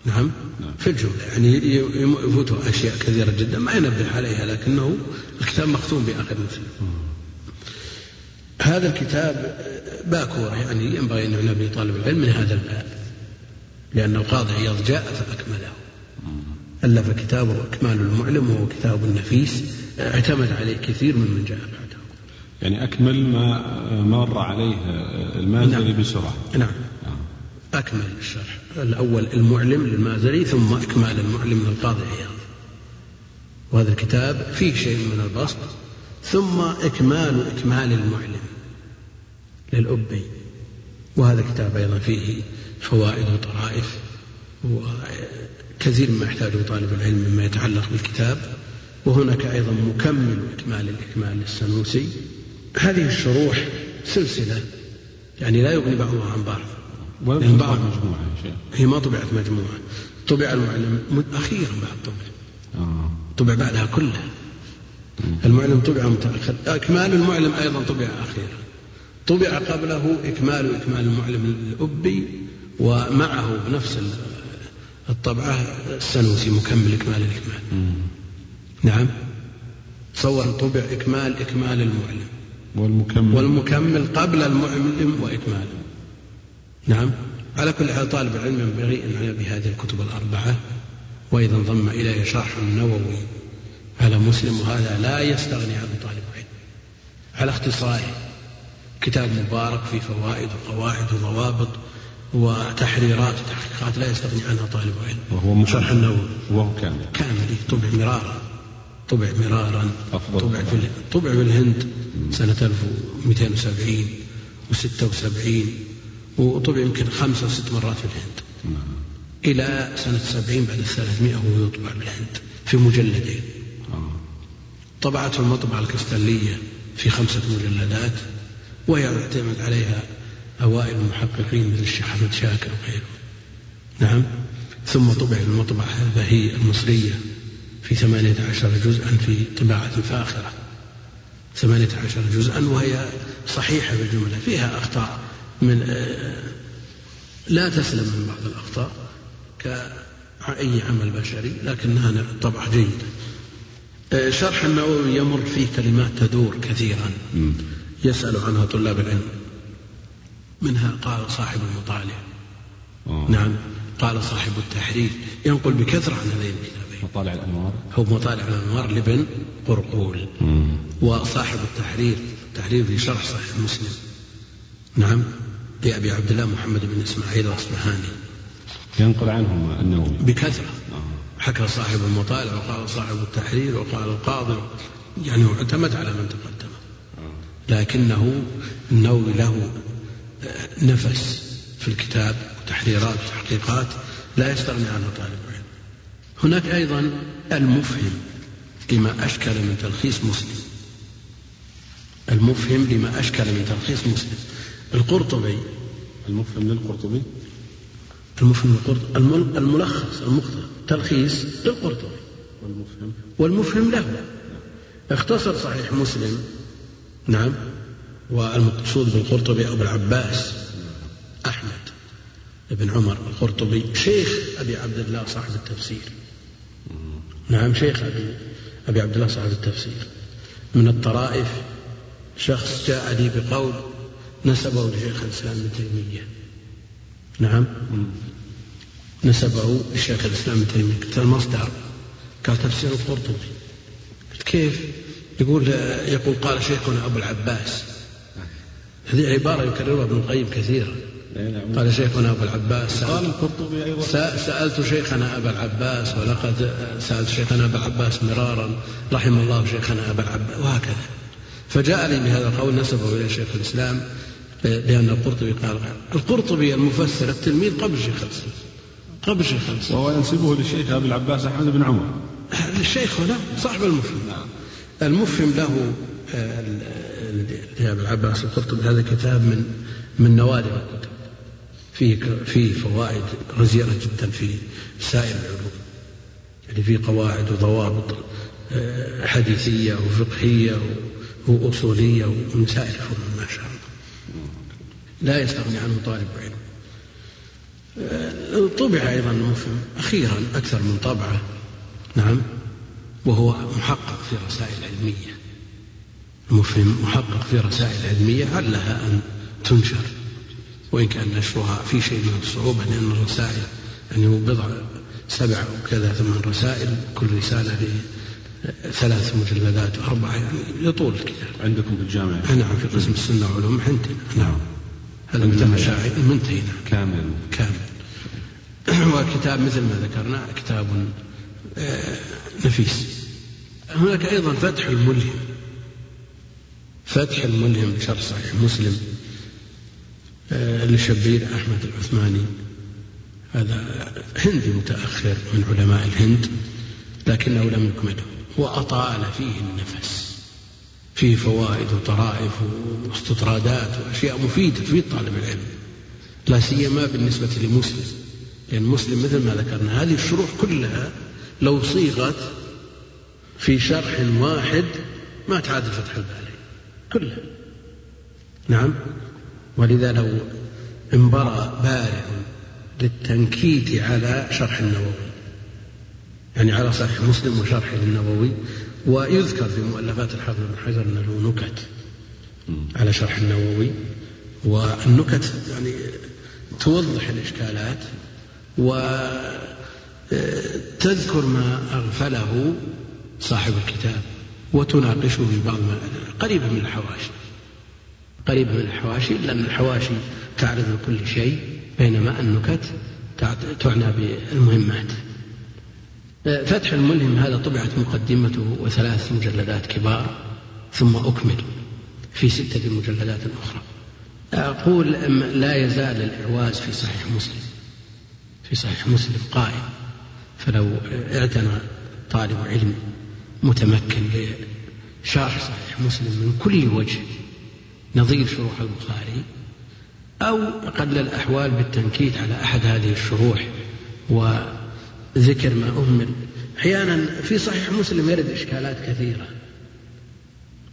نعم, نعم. في الجملة. يعني يفوته أشياء كثيرة جدا ما ينبه عليها لكنه الكتاب مختوم بآخر مسلم. هذا الكتاب باكورة يعني ينبغي أن يعنى طالب العلم من هذا الباب لأن القاضي عياض جاء فأكمله. ألف كتابه إكمال المعلم وهو كتاب نفيس اعتمد عليه كثير ممن جاء بعده. يعني أكمل ما مر عليه المازري نعم. بسرعة. نعم. أكمل الشرح. الأول المعلم للمازري ثم إكمال المعلم للقاضي عياض. وهذا الكتاب فيه شيء من البسط. ثم إكمال إكمال المعلم للأبي. وهذا كتاب أيضا فيه فوائد وطرائف وكثير مما يحتاجه طالب العلم مما يتعلق بالكتاب. وهناك أيضا مكمل إكمال الإكمال للسنوسي. هذه الشروح سلسلة يعني لا يغني بعضها عن بعض. ولم بعض مجموعة هي ما طبعت مجموعة. طبع المعلم أخيرا بعد طبع. آه. طبع بعدها كلها. المعلم طبع متأخر إكمال المعلم أيضا طبع أخيرا. طبع قبله إكمال إكمال المعلم الأبي ومعه بنفس الطبعة السنوسي مكمل إكمال الإكمال. نعم. تصور طبع إكمال إكمال المعلم. والمكمل. والمكمل قبل المعلم وإكماله نعم. على كل حال طالب العلم ينبغي أن يعنى بهذه الكتب الأربعة وإذا انضم إليه شرح النووي. على مسلم وهذا لا يستغني عنه طالب العلم على اختصاره كتاب مبارك في فوائد وقواعد وضوابط وتحريرات. وتحقيقات لا يستغني عنها طالب علم. وهو شرح النووي وهو كامل كامل طبع مرارا طبع مرارا أفضل طبع في طبع في الهند سنة 1270 و76 وطبع يمكن خمسة ست مرات في الهند. إلى سنة سبعين بعد الثلاثمائة وهو يطبع بالهند في مجلدين. طبعته المطبعة الكستلية في خمسة مجلدات وهي يعتمد عليها أوائل المحققين مثل الشيخ أحمد شاكر وغيره. نعم. ثم طبع المطبعة البهية المصرية في ثمانية عشر جزءا في طباعة فاخرة ثمانية عشر جزءا وهي صحيحة بالجملة فيها أخطاء من آه، لا تسلم من بعض الأخطاء كأي عمل بشري لكنها طبعة جيدة. شرح النووي يمر فيه كلمات تدور كثيرا. يسأل عنها طلاب العلم. منها قال صاحب المطالع. أوه. نعم. قال صاحب التحرير. ينقل بكثرة عن هذين الكتابين. مطالع الأنوار. هو مطالع الأنوار لابن قرقول. مم. وصاحب التحرير. التحرير في شرح صحيح مسلم. نعم. لأبي عبد الله محمد بن إسماعيل الأصبهاني. ينقل عنهم النووي بكثرة. حكى صاحب المطالع وقال صاحب التحرير وقال القاضي يعني اعتمد على من تقدم. لكنه النووي له نفس في الكتاب وتحريرات وتحقيقات لا يستغني عنه طالب العلم. هناك أيضا المفهم لما أشكل من تلخيص مسلم. المفهم لما أشكل من تلخيص مسلم. القرطبي المفهم للقرطبي؟ المفهم للقرطبي الملخص المختصر تلخيص للقرطبي. والمفهم؟ والمفهم له. اختصر صحيح مسلم. نعم. والمقصود بالقرطبي أبو العباس أحمد بن عمر القرطبي شيخ أبي عبد الله صاحب التفسير. نعم شيخ أبي أبي عبد الله صاحب التفسير. من الطرائف شخص جاء لي بقول نسبه لشيخ الإسلام ابن تيمية. نعم. نسبه لشيخ الإسلام ابن تيمية. قلت المصدر قال تفسير القرطبي. قلت كيف؟ يقول يقول قال شيخنا أبو العباس. هذه عبارة يكررها ابن القيم كثيرا. قال شيخنا أبو العباس قال القرطبي أيضا. سألت شيخنا أبا العباس ولقد سألت شيخنا أبا العباس مرارا رحم الله شيخنا أبا العباس وهكذا. فجاء لي بهذا القول نسبه إلى شيخ الإسلام. لأن القرطبي قال القرطبي المفسر التلميذ قبل شيخ الإسلام. قبل شيخ الإسلام. وهو ينسبه للشيخ أبي العباس أحمد بن عمر. الشيخ هنا صاحب المفهم. نعم المفهم له لأبي العباس القرطبي هذا كتاب من من نوادر الكتب. فيه فيه فوائد غزيرة جدا في سائر العلوم. يعني فيه قواعد وضوابط آه، حديثية وفقهية وأصولية ومن سائر الفنون ما شاء الله لا يستغني عنه طالب علم. آه، طبع أيضا أخيرا أكثر من طبعة. نعم. وهو محقق في رسائل علمية. مفهم محقق في رسائل علمية علها أن تنشر؟ وإن كان نشرها في شيء من الصعوبة لأن الرسائل يعني هو بضع سبع أو كذا ثمان رسائل كل رسالة ثلاث مجلدات أربعة يعني يطول الكتاب. عندكم في الجامعة؟ نعم في قسم السنة وعلوم عندنا نعم. هذا من المشاعر منتهي. نعم. كامل. كامل. وكتاب مثل ما ذكرنا كتاب آه، نفيس. هناك أيضا فتح الملهم. فتح الملهم بشرح صحيح مسلم آه، لشبير أحمد العثماني. هذا هندي متأخر من علماء الهند لكنه لم يكمله. وأطال فيه النفس. فيه فوائد وطرائف واستطرادات وأشياء مفيدة تفيد طالب العلم. لا سيما بالنسبة لمسلم. لأن مسلم مثل ما ذكرنا هذه الشروح كلها لو صيغت في شرح واحد ما تعادل فتح الباري. كلها. نعم. ولذا لو انبرى بارع للتنكيت على شرح النووي. يعني على صحيح مسلم وشرحه النووي ويذكر في مؤلفات الحافظ بن حجر أن له نكت على شرح النووي والنكت يعني توضح الإشكالات وتذكر ما أغفله صاحب الكتاب وتناقشه في بعض ما قريبة من الحواشي. قريبة من الحواشي لأن الحواشي تعرض لكل شيء بينما النكت تعنى بالمهمات. فتح الملهم هذا طبعت مقدمته وثلاث مجلدات كبار ثم أكمل في ستة مجلدات أخرى. أقول لا يزال الإعواز في صحيح مسلم في صحيح مسلم قائم. فلو اعتنى طالب علم متمكن بشرح صحيح مسلم من كل وجه نظير شروح البخاري أو أقل الأحوال بالتنكيت على أحد هذه الشروح وذكر ما أهمل أحيانا في صحيح مسلم يرد إشكالات كثيرة.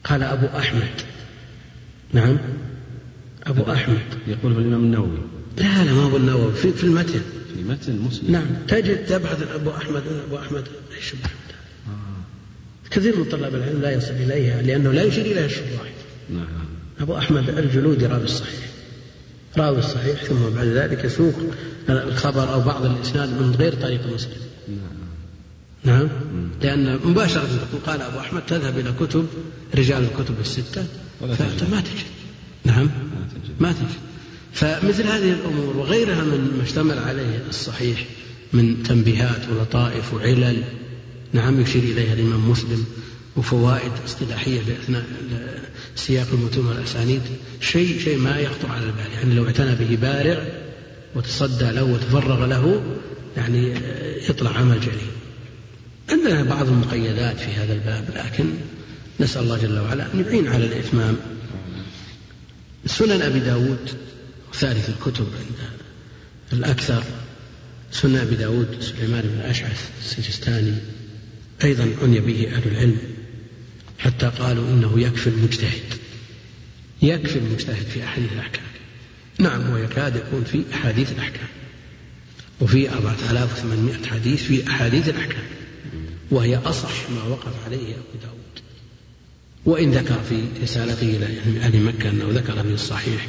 قال أبو أحمد. نعم. أبو أحمد. يقول الإمام النووي. لا لا ما أبو النووي. في, في المتن. في متن مسلم. نعم. تجد تبحث أبو أحمد أبو أحمد إيش أحمد آه. كثير من طلاب العلم لا يصل إليها لأنه لا يشير إليها الشراح نعم. أبو أحمد الجلودي راوي الصحيح راوي الصحيح ثم بعد ذلك يسوق الخبر أو بعض الإسناد من غير طريق مسلم. نعم. نعم؟ لأن مباشرة تقول قال أبو أحمد تذهب إلى كتب رجال الكتب الستة فما تجد. نعم؟ ما تجد. فمثل هذه الأمور وغيرها من ما اشتمل عليه الصحيح من تنبيهات ولطائف وعلل نعم يشير إليها الإمام مسلم وفوائد اصطلاحية سياق المتون والأسانيد شيء شيء ما يخطر على البال. يعني لو اعتنى به بارع وتصدى له وتفرغ له يعني يطلع عمل جليل عندنا بعض المقيدات في هذا الباب لكن نسأل الله جل وعلا أن يعين على الإتمام. سنن أبي داود ثالث الكتب عند الأكثر. سنن أبي داود سليمان بن أشعث السجستاني أيضا عني به أهل العلم. حتى قالوا إنه يكفي المجتهد. يكفي المجتهد في أحاديث الأحكام. نعم هو يكاد يكون في أحاديث الأحكام. وفي أربعة آلاف وثمانمائة حديث في أحاديث الأحكام. وهي أصح ما وقف عليه أبو داود. وإن ذكر في رسالته إلى أهل مكة أنه ذكر في الصحيح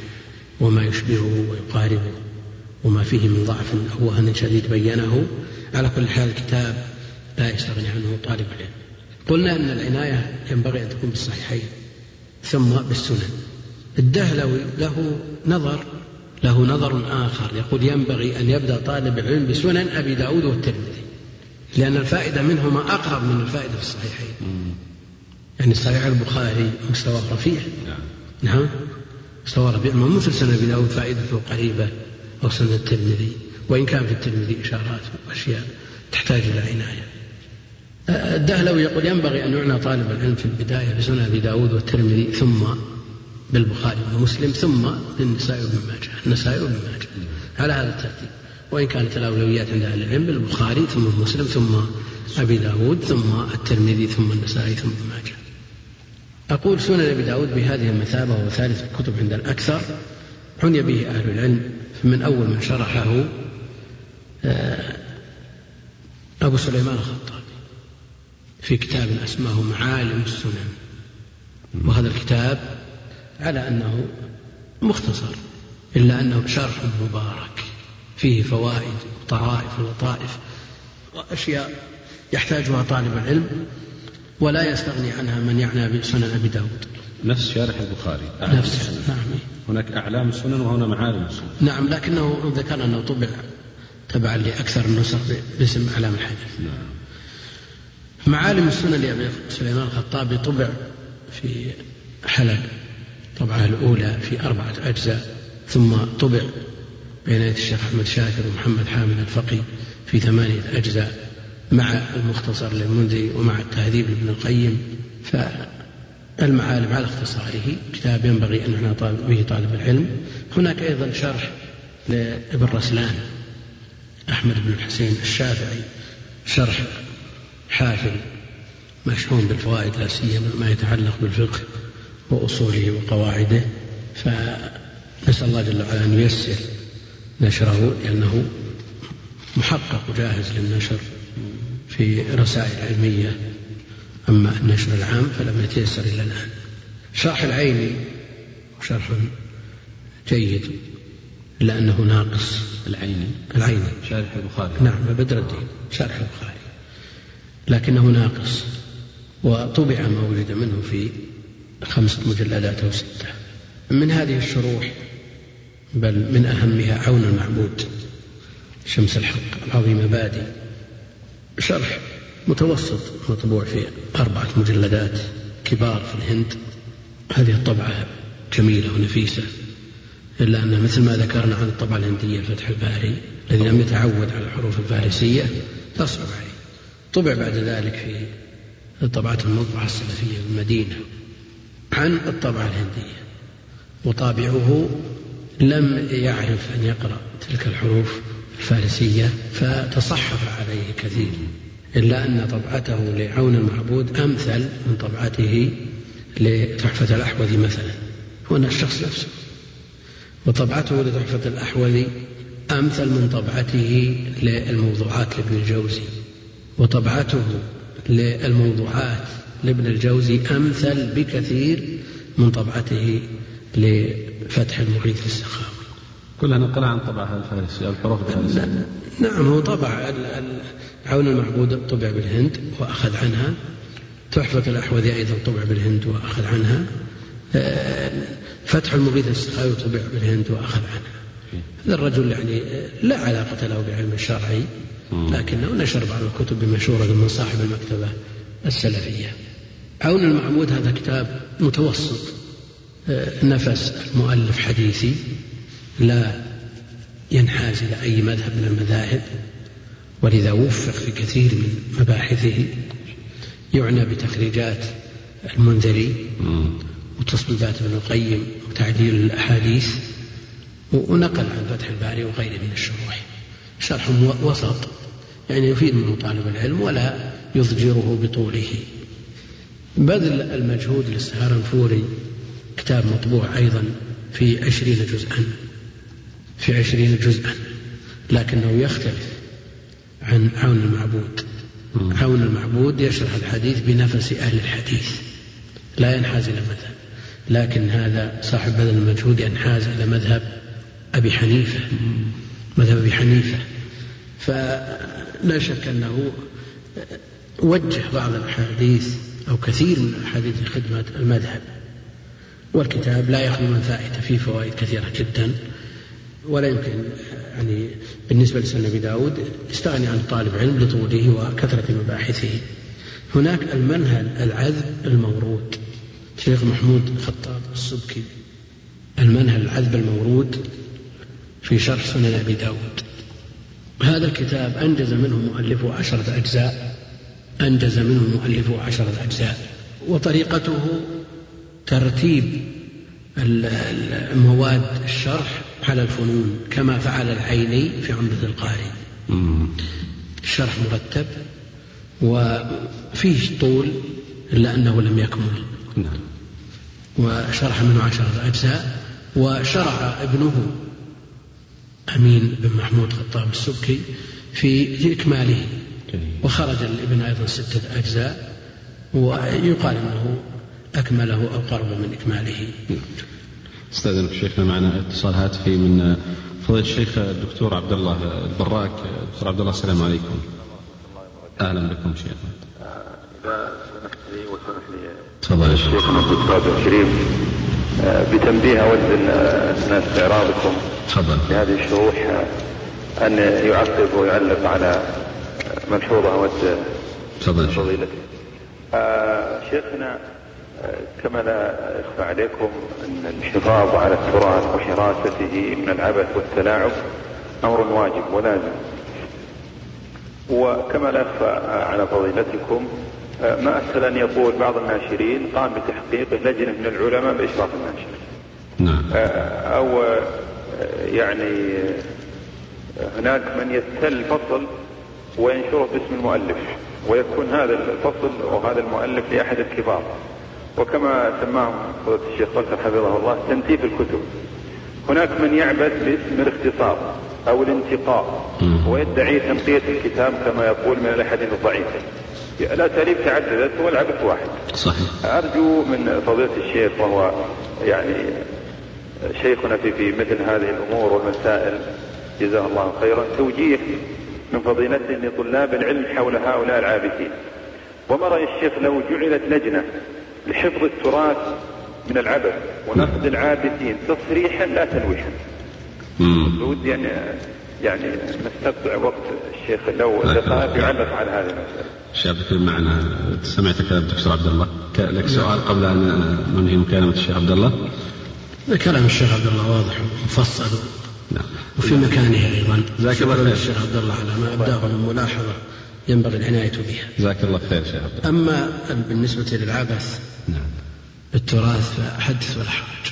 وما يشبهه ويقاربه وما فيه من ضعف أو وهن شديد بينه على كل حال الكتاب لا يستغني عنه طالب العلم. قلنا أن العناية ينبغي أن تكون بالصحيحين ثم بالسنن. الدهلوي له نظر له نظر آخر. يقول ينبغي أن يبدأ طالب العلم بسنن أبي داود والترمذي لأن الفائدة منهما أقرب من الفائدة في الصحيحين. يعني صحيح البخاري مستوى رفيع. نعم, نعم. مستوى رفيع. ما مثل سنن أبي داود؟ فائدته قريبة أو سنن الترمذي؟ وإن كان في الترمذي إشارات وأشياء تحتاج إلى عناية. الدهلوي يقول ينبغي أن يعنى طالب العلم في البداية بسنن أبي داود والترمذي ثم بالبخاري ومسلم ثم بالنسائي وابن ماجه. النسائي وابن ماجه. على هذا الترتيب. وإن كانت الأولويات عند أهل العلم البخاري ثم مسلم ثم أبي داود ثم الترمذي ثم النسائي ثم ابن ماجه. أقول سنن أبي داود بهذه المثابة وهو ثالث الكتب عند الأكثر. عني به أهل العلم من أول من شرحه آه، أبو سليمان الخطابي في كتاب أسماه معالم السنن. وهذا الكتاب على أنه مختصر إلا أنه شرح مبارك فيه فوائد وطرائف ولطائف وأشياء يحتاجها طالب العلم ولا يستغني عنها من يعنى بسنن أبي داود. نفس شارح البخاري. نفس نعم. هناك أعلام السنن وهنا معالم السنن. نعم لكنه ذكر أنه طبع تبعا لأكثر النسخ باسم أعلام الحديث. نعم. معالم السنن لأبي سليمان الخطابي طبع في حلب طبعة الأولى في أربعة أجزاء ثم طبع بين يدي الشيخ أحمد شاكر ومحمد حامد الفقي في ثمانية أجزاء مع المختصر للمنذري ومع التهذيب لابن القيم. فالمعالم على اختصاره كتاب ينبغي أن يعنى به طالب العلم. هناك أيضا شرح لابن رسلان أحمد بن الحسين الشافعي شرح حافل مشحون بالفوائد لا سيما ما يتعلق بالفقه وأصوله وقواعده. فنسأل الله جل وعلا أن ييسر نشره لأنه محقق وجاهز للنشر في رسائل علمية. أما النشر العام فلم يتيسر إلى الآن. شرح العيني شرح جيد إلا أنه ناقص العيني العيني شارح البخاري. نعم بدر الدين. شارح البخاري. لكنه ناقص. وطبع ما وجد منه في خمسة مجلدات أو ستة. من هذه الشروح بل من أهمها عون المعبود شمس الحق العظيم بادي. شرح متوسط مطبوع في أربعة مجلدات كبار في الهند. هذه الطبعة جميلة ونفيسة إلا أن مثل ما ذكرنا عن الطبعة الهندية الفتح الباري الذي لم يتعود على الحروف الفارسية تصعب عليه. طبع بعد ذلك في الطبعات المطبعة السلفية بالمدينة عن الطبعة الهندية وطابعه لم يعرف أن يقرأ تلك الحروف الفارسية فتصحف عليه كثير إلا أن طبعته لعون المعبود أمثل من طبعته لتحفة الأحوذي مثلا هو الشخص نفسه وطبعته لتحفة الأحوذي أمثل من طبعته للموضوعات لابن الجوزي. وطبعته للموضوعات لابن الجوزي أمثل بكثير من طبعته لفتح المغيث السخاوي كلها نقل عن طبعها الفارسي الحروف الفارسية. نعم هو طبع عون المعبود طبع بالهند وأخذ عنها. تحفة الأحوذي أيضا طبع بالهند وأخذ عنها. آه، فتح المغيث السخاوي طبع بالهند وأخذ عنها. هذا الرجل يعني لا علاقة له بعلم الشرعي لكنه نشر بعض الكتب بمشورة من صاحب المكتبة السلفية. عون المعبود هذا كتاب متوسط. آه، نفس المؤلف حديثي. لا ينحاز إلى أي مذهب من المذاهب. ولذا وفق في كثير من مباحثه. يعنى بتخريجات المنذري وتصويبات ابن القيم وتعديل الأحاديث. ونقل عن فتح الباري وغيره من الشروح. شرح وسط يعني يفيد منه طالب العلم ولا يضجره بطوله. بذل المجهود للسهارنفوري كتاب مطبوع أيضا في عشرين جزءا في عشرين جزءا لكنه يختلف عن عون المعبود. عون المعبود يشرح الحديث بنفس أهل الحديث لا ينحاز إلى مذهب. لكن هذا صاحب بذل المجهود ينحاز إلى مذهب أبي حنيفة. مذهب أبي حنيفة. فلا شك أنه وجه بعض الأحاديث أو كثير من الأحاديث لخدمة المذهب. والكتاب لا يخلو من فائدة فيه فوائد كثيرة جدا. ولا يمكن يعني بالنسبة لسنة أبي داود يستغني عن طالب علم لطوله وكثرة مباحثه. هناك المنهل العذب المورود. شيخ محمود خطاب السبكي. المنهل العذب المورود في شرح سنن أبي داود. هذا الكتاب أنجز منه مؤلفه عشرة أجزاء أنجز منه مؤلفه عشرة أجزاء. وطريقته ترتيب مواد الشرح على الفنون كما فعل العيني في عمدة القاري الشرح مرتب وفيه طول إلا أنه لم يكمل. نعم. وشرح منه عشرة أجزاء وشرع ابنه أمين بن محمود خطاب السبكي في إكماله. وخرج الابن أيضا ستة أجزاء ويقال أنه أكمله أو قرب من إكماله. استاذنك شيخنا معنا اتصال هاتفي من فضيلة الشيخ الدكتور عبد الله البراك. دكتور عبد الله السلام عليكم. أهلا بكم شيخنا إذا سمحت لي وسمح لي تفضل شيخنا الدكتور الكريم بتنبيه أود اثناء استعراضكم تفضل. في هذه الشروح أن يعقب ويعلق على ملحوظة أود تفضل. فضيلته آه شيخنا كما لا يخفى عليكم أن الحفاظ على التراث وحراسته من العبث والتلاعب أمر واجب ولازم. وكما لا يخفى على فضيلتكم ما أسهل أن يقول بعض الناشرين قام بتحقيق لجنة من العلماء بإشراف الناشر نعم. أو يعني هناك من يستل فصل وينشره باسم المؤلف ويكون هذا الفصل وهذا المؤلف لأحد الكبار. وكما سماه فضيلة الشيخ بكر حفظه الله تنتيف الكتب. هناك من يعبث باسم الاختصار أو الانتقاء ويدعي تنقية الكتاب كما يقول من الأحاديث الضعيفة. الاساليب تعددت والعبث واحد. صحيح. أرجو من فضيلة الشيخ وهو يعني شيخنا في في مثل هذه الأمور والمسائل جزاه الله خيرا توجيه من فضيلته لطلاب العلم حول هؤلاء العابثين وما رأي الشيخ لو جعلت لجنة لحفظ التراث من العبث ونقد العابثين تصريحا لا تلويحا؟ ودي يعني يعني نستقطع وقت الشيخ لو دقائق يعلق على هذه المسألة. شابك معنا. سمعت كلام الدكتور عبد الله. لك سؤال قبل أن ننهي مكالمة الشيخ عبد الله. كلام الشيخ عبد الله واضح ومفصل. نعم. وفي مكانه أيضا. جزاك الله خير. الشيخ عبد الله على ما أبداه من ملاحظة ينبغي العناية بها. جزاك الله خير شيخ عبد الله. أما بالنسبة للعبث نعم. بالتراث فحدث ولا حرج.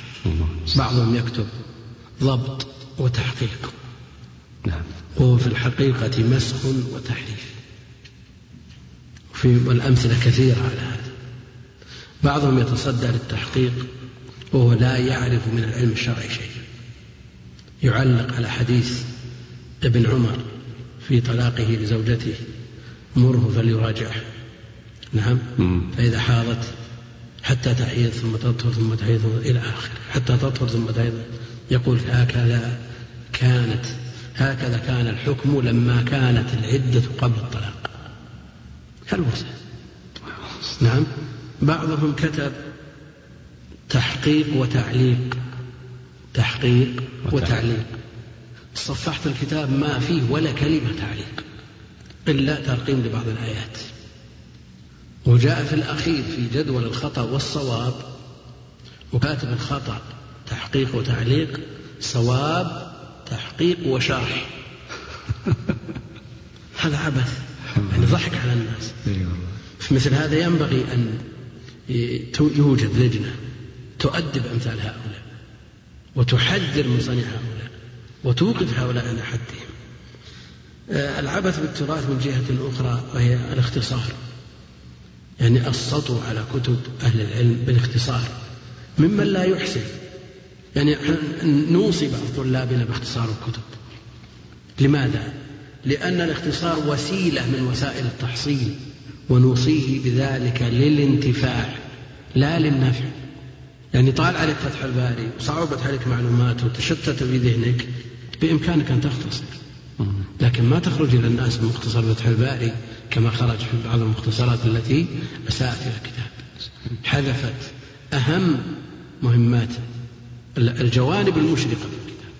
بعضهم يكتب ضبط وتحقيق. نعم. وهو في الحقيقة مسخ وتحريف. وفي والأمثلة كثيرة على هذا. بعضهم يتصدى للتحقيق وهو لا يعرف من العلم الشرعي شيء يعلق على حديث ابن عمر في طلاقه لزوجته مره فليراجعه. نعم. فإذا حاضت حتى تحيض ثم تطهر ثم تحيض إلى آخره. حتى تطهر ثم تحيض. يقول هكذا كانت هكذا كان الحكم لما كانت العدة قبل الطلاق. كالمرسل نعم. بعضهم كتب تحقيق وتعليق. تحقيق وتعليق. صفحت الكتاب ما فيه ولا كلمة تعليق. إلا ترقيم لبعض الآيات. وجاء في الأخير في جدول الخطأ والصواب. وكاتب الخطأ تحقيق وتعليق. صواب تحقيق وشرح. [laughs] هذا عبث. يعني ضحك على الناس. في مثل هذا ينبغي أن يوجد لجنة تؤدب أمثال هؤلاء وتحذر من صنيع هؤلاء وتوقف هؤلاء عند حدهم. العبث بالتراث من جهة أخرى وهي الاختصار. يعني السطو على كتب أهل العلم بالاختصار. ممن لا يحسن. يعني نوصي بعض طلابنا باختصار الكتب. لماذا؟ لأن الاختصار وسيلة من وسائل التحصيل ونوصيه بذلك للانتفاع لا للنفع. يعني طال عليك فتح الباري وصعبت عليك معلومات وتشتت في ذهنك بإمكانك أن تختصر. لكن ما تخرج إلى الناس بمختصر فتح الباري كما خرج في بعض المختصرات التي أساءت إلى الكتاب. حذفت أهم مهمات الجوانب المشرقة في الكتاب.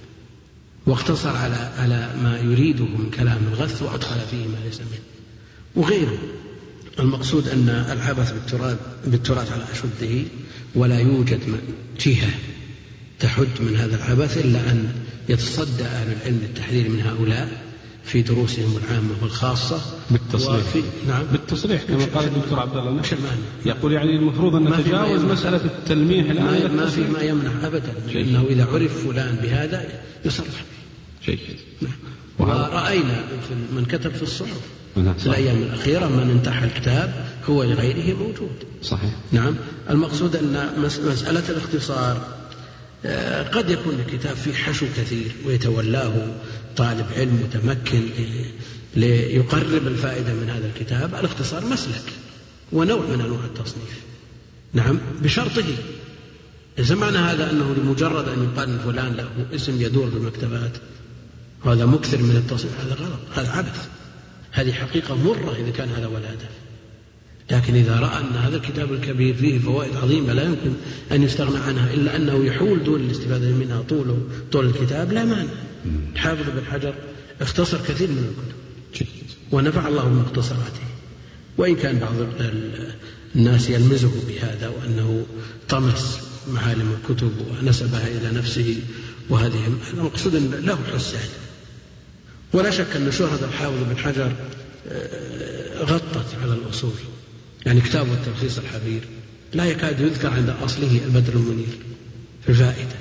واقتصر على على ما يريده من كلام الغث وأدخل فيه ما ليس منه. وغيره. المقصود أن العبث بالتراث بالتراث على أشده ولا يوجد جهة تحد من هذا العبث إلا أن يتصدى أهل العلم للتحذير من هؤلاء. في دروسهم العامة والخاصة. بالتصريح وفي نعم. بالتصريح كما قال الدكتور عبد الله؟ يقول يعني المفروض أن نتجاوز مسألة التلميح الآن ما, في ما يمنع أبدا. لأنه إذا عرف فلان بهذا يصرح. جيد نعم. ورأينا من كتب في الصحف. نعم، في الأيام الأخيرة من انتحى الكتاب هو لغيره موجود. صحيح. نعم. المقصود أن مسألة الاختصار قد يكون الكتاب فيه حشو كثير ويتولاه طالب علم متمكن ليقرب الفائدة من هذا الكتاب. الاختصار مسلك ونوع من أنواع التصنيف. نعم بشرطه. ليس معنى هذا أنه لمجرد أن يقال فلان له اسم يدور في المكتبات وهذا مكثر من التصنيف. هذا غلط هذا عبث. هذه حقيقة مرة إذا كان هذا هو الهدف. لكن إذا رأى أن هذا الكتاب الكبير فيه فوائد عظيمة لا يمكن أن يستغنى عنها إلا أنه يحول دون الاستفادة منها طول طول الكتاب لا مانع. حافظ بن حجر اختصر كثير من الكتب. ونفع الله بمختصراته وإن كان بعض الناس يلمزه بهذا وأنه طمس معالم الكتب ونسبها إلى نفسه وهذه المقصود له حسان. ولا شك أن شهرة الحافظ بن حجر آه، غطت على الأصول. يعني كتابه التلخيص الحبير لا يكاد يذكر عند أصله البدر المنير في الفائدة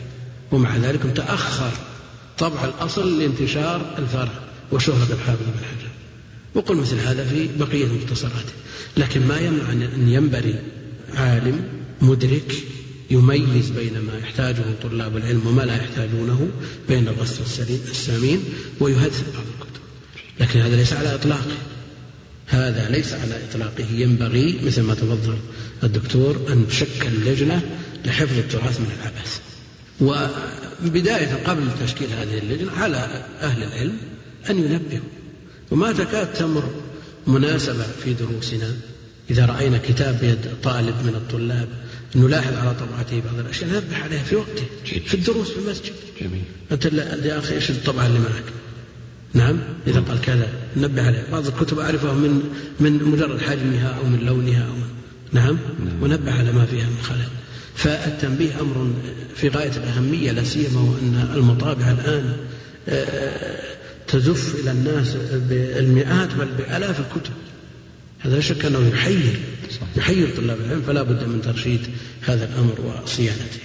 ومع ذلك تأخر طبع الأصل لانتشار الفرع وشهرة الحافظ بن حجر. وقل مثل هذا في بقية مختصراته. لكن ما يمنع أن ينبري عالم مدرك يميز بين ما يحتاجه طلاب العلم وما لا يحتاجونه بين الغث والسليم السامين ويهذب بعض الكتب لكن هذا ليس على إطلاقه. هذا ليس على إطلاقه. ينبغي مثل ما تفضل الدكتور أن تشكل لجنة لحفظ التراث من العبث وبداية قبل تشكيل هذه اللجنة على أهل العلم أن ينبهوا. وما تكاد تمر مناسبة في دروسنا. إذا رأينا كتاب بيد طالب من الطلاب نلاحظ على طبعته بعض الأشياء ننبه عليها في وقته في الدروس في المسجد. جميل. أنت يا أخي إيش الطبعة اللي معك؟ نعم إذا قال كذا نبه عليه. بعض الكتب أعرفها من من مجرد حجمها أو من لونها أو من نعم, نعم. ونبه على ما فيها من خلل. فالتنبيه أمر في غاية الأهمية لا سيما وأن المطابع الآن آه، تزف إلى الناس بالمئات بل بآلاف الكتب. هذا لا شك أنه يحير يحير طلاب العلم فلا بد من ترشيد هذا الأمر وصيانته.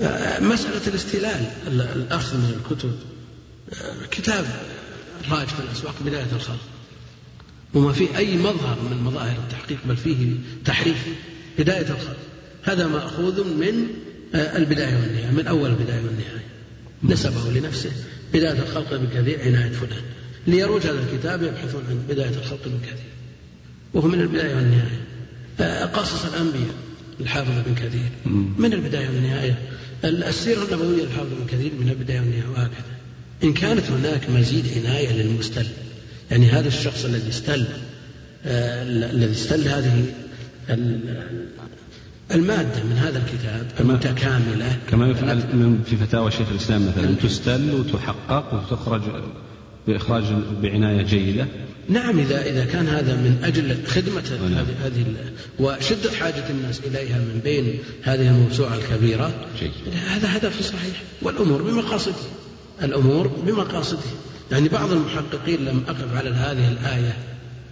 آه، مسألة الاستلال الأخذ من الكتب آه، كتاب راج في الأسواق بداية الخلق. وما فيه أي مظهر من مظاهر التحقيق بل فيه تحريف بداية الخلق. هذا مأخوذ من آه، البداية والنهاية من أول البداية والنهاية. نسبه لنفسه بداية الخلق ابن كثير عناية فلان. ليروج هذا الكتاب يبحثون عن بداية الخلق ابن كثير وهو من البداية والنهاية. آه، قصص الأنبياء الحافظ ابن كثير. من البداية والنهاية؟ السيرة النبوية للحافظ ابن كثير من البداية والنهاية وهكذا. إن كانت هناك مزيد عناية للمستل يعني هذا الشخص الذي استل آه الذي استل هذه المادة من هذا الكتاب المتكاملة كما يفعل في فتاوى شيخ الإسلام مثلا تستل وتحقق وتخرج بإخراج بعناية جيدة نعم إذا إذا كان هذا من أجل خدمة نعم. هذه هذه وشدة حاجة الناس إليها من بين هذه الموسوعة الكبيرة جيد. هذا هدف صحيح والأمور بمقاصده الأمور بمقاصده. يعني بعض المحققين لم أقف على هذه الآية.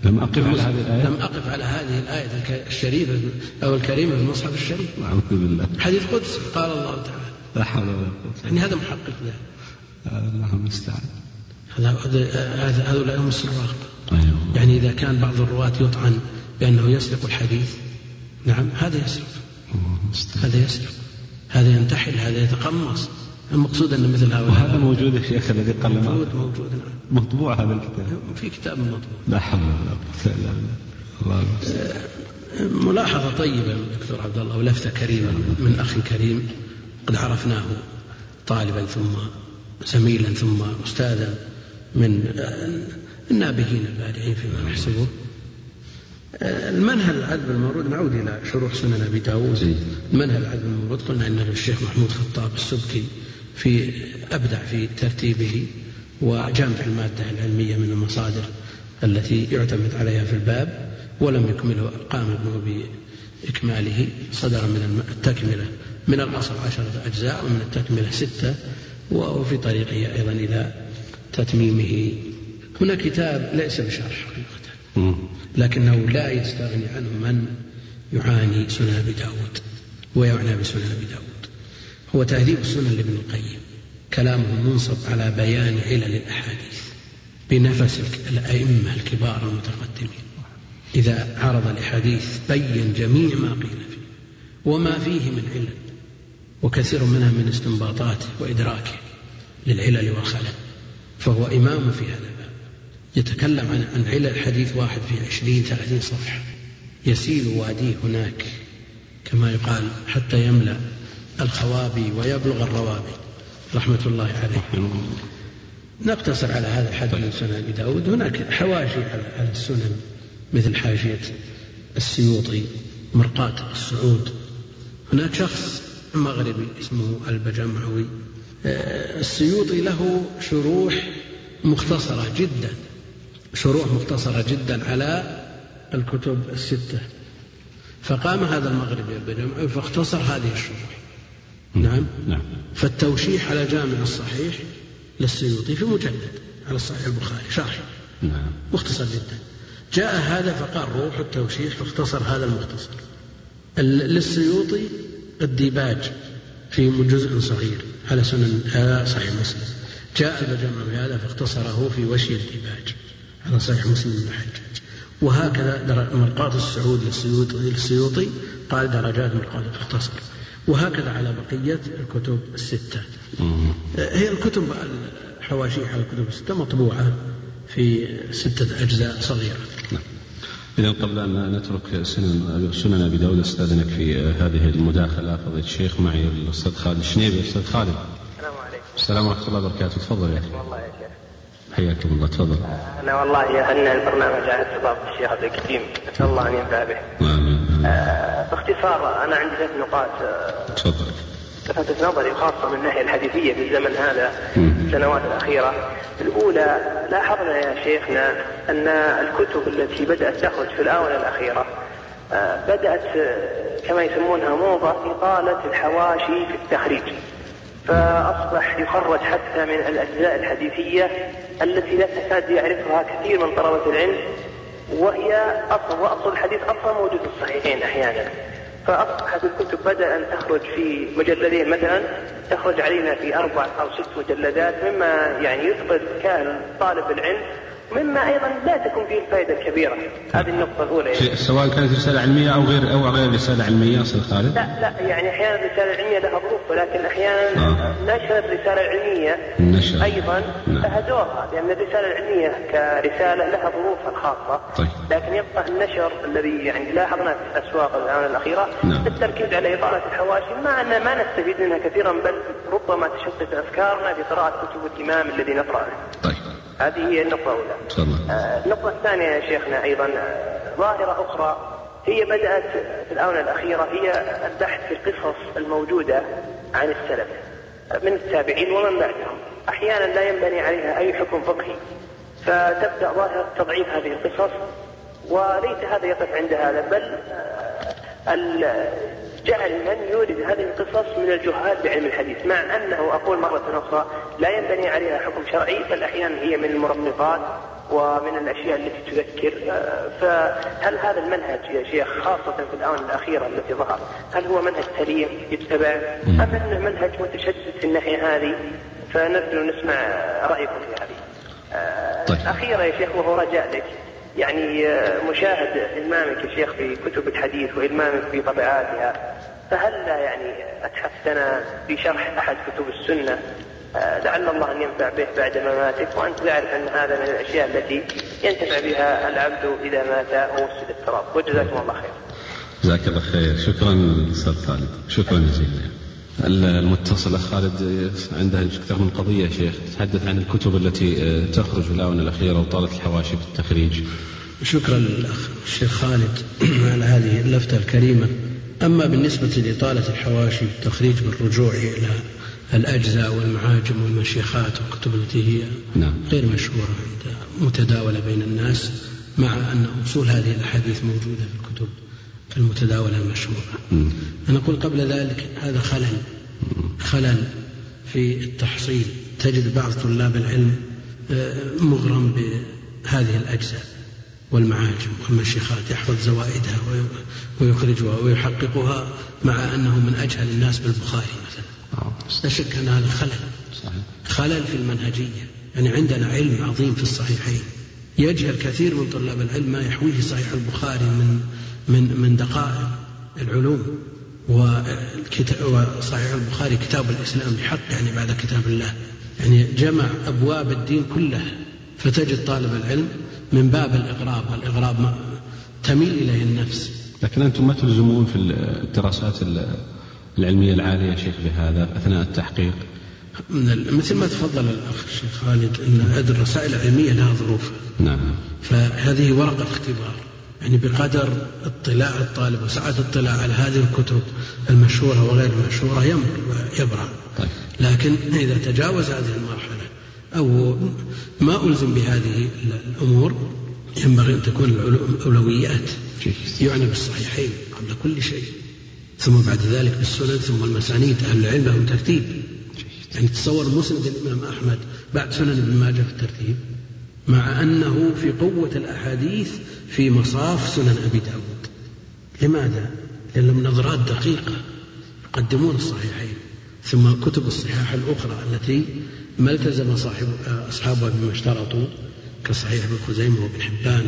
لم أقف على هذه الآية؟ لم أقف على هذه الآية الشريفة أو الكريمة في المصحف الشريف. أعوذ بالله. حديث قدسي قال الله تعالى. لا حول ولا قوة يعني هذا محقق له الله المستعان هذا هؤلاء هم السراق. أيوه. يعني إذا كان بعض الرواة يطعن بأنه يسرق الحديث نعم هذا يسرق. هذا يسرق. هذا ينتحل هذا يتقمص. المقصود أن مثل هؤلاء وهذا موجود يا شيخ الذي قال موجود موجود. نعم مطبوع هذا الكتاب. في كتاب مطبوع. لا حول ولا قوة إلا بالله. الله ملاحظة طيبة من الدكتور عبد الله ولفتة كريمة من أخ كريم قد عرفناه طالبا ثم زميلا ثم أستاذا من النابهين البارعين فيما نحسبه. المنهل العذب المورود نعود إلى شروح سنن أبي داود. المنهل العذب المورود قلنا أن الشيخ محمود خطاب السبكي في أبدع في ترتيبه وجمع المادة العلمية من المصادر التي يعتمد عليها في الباب ولم يكمله قام ابنه بإكماله صدر من التكملة. من الأصل عشرة أجزاء ومن التكملة ستة وفي طريقه أيضا إلى تتميمه. هنا كتاب ليس بشرح حقيقة لكنه لا يستغني عنه من يعاني سنن أبي داود ويعنى بسنن أبي داود. هو تهذيب السنن لابن القيم. كلامه منصب على بيان علل الأحاديث بنفس الأئمة الكبار المتقدمين. إذا عرض الأحاديث بين جميع ما قيل فيه وما فيه من علل وكثير منها من استنباطاته وإدراكه للعلل والخلل فهو إمام في هذا الباب. يتكلم عن عن علل حديث واحد في عشرين ثلاثين صفحة. يسيل واديه هناك كما يقال حتى يملأ الخوابي ويبلغ الروابي. رحمة الله عليه. نقتصر على هذا الحد من سنن أبي داود. هناك حواشي على السنن مثل حاشية السيوطي مرقاة السعود هناك شخص مغربي اسمه البجمعوي. آه، السيوطي له شروح مختصرة جدا شروح مختصرة جدا على الكتب الستة. فقام هذا المغربي البجمعوي فاختصر هذه الشروح. نعم. نعم. فالتوشيح على جامع الصحيح للسيوطي في مجلد على الصحيح البخاري شرح نعم. مختصر جدا. جاء هذا فقال روح التوشيح فاختصر هذا المختصر. للسيوطي الديباج في جزء صغير على سنن على صحيح مسلم. جاء البجمعوي هذا فاختصره في وشي الديباج على صحيح مسلم بن الحجاج وهكذا مرقاة السعود للسيوطي, قال درجات مرقاة اختصر. وهكذا على بقية الكتب الستة. هي الكتب الحواشي على الكتب الستة مطبوعة في ستة أجزاء صغيرة. نعم. إذا قبل أن نترك سنن سنن أبي داود أستأذنك في هذه المداخلة. فضيلة الشيخ معي الأستاذ خالد الشنيبي أستاذ خالد. السلام عليكم. السلام ورحمة الله وبركاته. تفضل يا أخي. والله يا شيخ. حياكم الله تفضل. أنا والله أهنى البرنامج على استضافة الشيخ عبد الكريم نسأل الله أن ينفع به. آمين آه باختصار أنا عندي ثلاث نقاط آه تفضل. لفتت نظري خاصة من الناحية الحديثية في الزمن هذا السنوات الأخيرة. الأولى لاحظنا يا شيخنا أن الكتب التي بدأت تخرج في الآونة الأخيرة آه، بدأت كما يسمونها موضة إطالة الحواشي في التخريج. فأصبح يخرج حتى من الأجزاء الحديثية التي لا تكاد يعرفها كثير من طلبة العلم وهي أصل وأصل الحديث أصلا موجود في الصحيحين أحيانا. فأصبحت الكتب بدأ أن تخرج في مجلدين مثلا تخرج علينا في أربع أو ست مجلدات مما يعني يثبت كان طالب العلم مما أيضا لا تكون فيه الفائدة الكبيرة هذه النقطة الأولى يعني. سواء كانت رسالة علمية أو غير أو غير رسالة علمية أستاذ خالد لا لا يعني أحيانا الرساله العلميه لها ظروف ولكن أحيانا آه. نشر الرساله العلميه النشر. أيضا نعم. لها دورها لأن الرسالة العلمية كرسالة لها ظروفها الخاصة طيب. لكن يبقى النشر الذي يعني لاحظنا في الأسواق الاونه الأخيرة نعم. التركيز على إطالة الحواشي مع ان ما نستفيد منها كثيرا بل ربما تشتت أفكارنا في قراءه كتب الإمام الذي نقرأه. طيب. هذه هي النقطة الأولى. آه النقطة الثانية يا شيخنا أيضا آه، ظاهرة أخرى هي بدأت في الآونة الأخيرة هي البحث في القصص الموجودة عن السلف من التابعين ومن بعدهم. أحيانا لا ينبني عليها أي حكم فقهي. فتبدأ ظاهرة تضعيف هذه القصص وليس هذا يقف عند هذا بل آه، جعل من يورد هذه القصص من الجهال بعلم الحديث مع أنه أقول مرة أخرى لا ينبني عليها حكم شرعي بل أحيانا هي من المرققات ومن الأشياء التي تذكر. فهل هذا المنهج يا شيخ خاصة في الآونة الأخيرة التي ظهر هل هو منهج سليم يتبع أم أنه منهج متشدد في الناحية هذه؟ فنرجو نسمع رأيكم في هذه. طيب. أخيرا يا شيخ وهو رجاء لك. يعني مشاهد إلمامك يا شيخ في كتب الحديث وإلمامك في طبعاتها فهل يعني أتحفتنا في شرح أحد كتب السنة؟ آه، لعل الله أن ينفع به بعد مماتك وأنت تعرف أن هذا من الأشياء التي ينتفع بها العبد إذا مات ووسد التراب وجزاكم الله خير. جزاك الله خير. شكرا أستاذ خالد. شكرا جزيلا. المتصل أخ خالد عنده أكثر من قضية يا شيخ. تحدث عن الكتب التي آه، تخرج في الآونة الأخيرة وطالت الحواشي في التخريج. شكرا للأخ الشيخ خالد على هذه اللفتة الكريمة. أما بالنسبة لإطالة الحواشي التخريج بالرجوع إلى الأجزاء والمعاجم والمشيخات والكتب التي هي نعم. غير مشهورة متداولة بين الناس مع أن أصول هذه الأحاديث موجودة في الكتب. المتداولة المشهورة أنا أقول قبل ذلك هذا خلل. خلل في التحصيل. تجد بعض طلاب العلم آه، مغرم بهذه الأجزاء والمعاجم. والمشيخات يحفظ زوائدها ويخرجها ويحققها مع أنه من أجهل الناس بالبخاري مثلا. آه. لا شك أن هذا خلل. خلل في المنهجية. يعني عندنا علم عظيم في الصحيحين. يجهل كثير من طلاب العلم ما يحويه صحيح البخاري من من من دقائق العلوم وصحيح البخاري كتاب الإسلام بحق يعني بعد كتاب الله. يعني جمع أبواب الدين كلها فتجد طالب العلم من باب الإغراب والإغراب تميل إليه النفس. لكن أنتم ما تلزمون في الدراسات العلمية العالية شيخ بهذا أثناء التحقيق؟ مثل ما تفضل الأخ الشيخ خالد أن هذه الرسائل العلمية لها ظروف. نعم. فهذه ورقة اختبار. يعني بقدر اطلاع الطالب وسعة الاطلاع على هذه الكتب المشهورة وغير المشهورة يمر ويبرع طيب. لكن إذا تجاوز هذه المرحلة أو ما ألزم بهذه الأمور ينبغي أن تكون الأولويات يعني بالصحيحين قبل كل شيء ثم بعد ذلك بالسنن ثم المسانيد أهل العلم لهم ترتيب. يعني تصور مسند الإمام أحمد بعد سنن ابن ماجه في الترتيب. مع أنه في قوة الأحاديث في مصاف سنن أبي داود لماذا؟ لأنهم نظرات دقيقة يقدمون الصحيحين ثم كتب الصحاح الأخرى التي ما التزم صاحب أصحابها بما اشترطوا كصحيح ابن خزيمة وابن حبان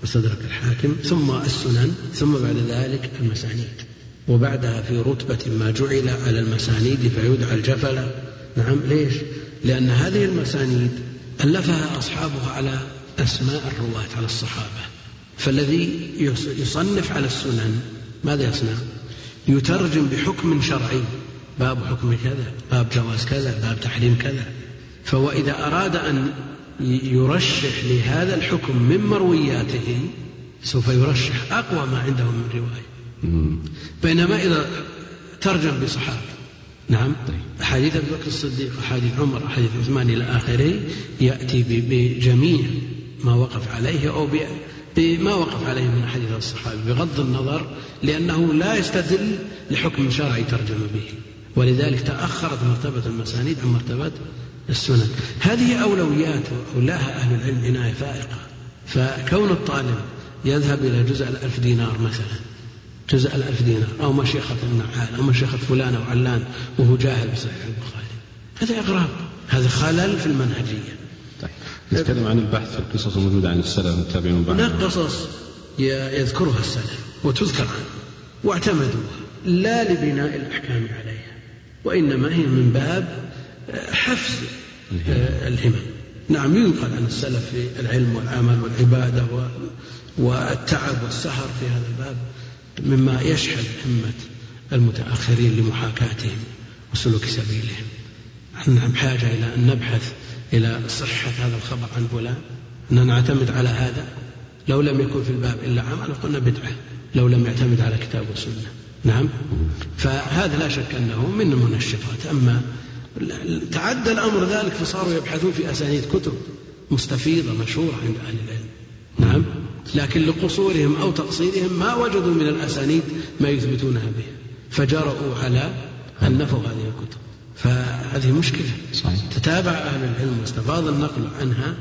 ومستدرك الحاكم ثم السنن ثم بعد ذلك المسانيد وبعدها في رتبة ما جعل على المسانيد فيدعى الجفل نعم ليش؟ لأن هذه المسانيد ألفها أصحابها على أسماء الرواة على الصحابة. فالذي يصنف على السنن ماذا يصنع؟ يترجم بحكم شرعي. باب حكم كذا باب جواز كذا باب تحريم كذا. فهو إذا أراد أن يرشح لهذا الحكم من مروياته سوف يرشح أقوى ما عنده من رواية. بينما إذا ترجم بصحابة. نعم. أحاديث أبي بكر الصديق أحاديث عمر أحاديث عثمان إلى آخره يأتي بجميع ما وقف عليه أو بما وقف عليه من أحاديث الصحابة بغض النظر لأنه لا يستدل لحكم شرعي ترجم به. ولذلك تأخرت مرتبة المسانيد عن مرتبة السنن. هذه أولويات أولاها أهل العلم عناية فائقة. فكون الطالب يذهب إلى جزء الألف دينار مثلا جزء الألف دينار. أو مشيخة النعال أو مشيخة فلان أو علان وهو جاهل بصحيح البخاري. هذا إغراب هذا خلل في المنهجية. طيب. نتكلم عن البحث في القصص الموجودة عن السلف والتابعين هناك قصص يذكرها السلف وتذكر عنه واعتمدوها. لا لبناء الأحكام عليها وإنما هي من باب حفز الهمم. نعم ينقل عن السلف في العلم والعمل والعبادة والتعب والسهر في هذا الباب. مما يشحذ همة المتأخرين لمحاكاتهم وسلوك سبيلهم. نحن بحاجة إلى أن نبحث إلى صحة هذا الخبر عن فلان؟ أن نعتمد على هذا؟ لو لم يكن في الباب إلا عمل قلنا بدعة. لو لم يعتمد على كتاب وسنة. نعم؟ فهذا لا شك أنه من المنشطات. أما تعدى الأمر ذلك فصاروا يبحثون في أسانيد كتب مستفيضة مشهورة عند أهل العلم. نعم؟ لكن لقصورهم أو تقصيرهم ما وجدوا من الأسانيد ما يثبتونها به فجرؤوا على أن نفوا هذه الكتب. فهذه مشكلة. صحيح. تتابع أهل العلم واستفاض النقل عنها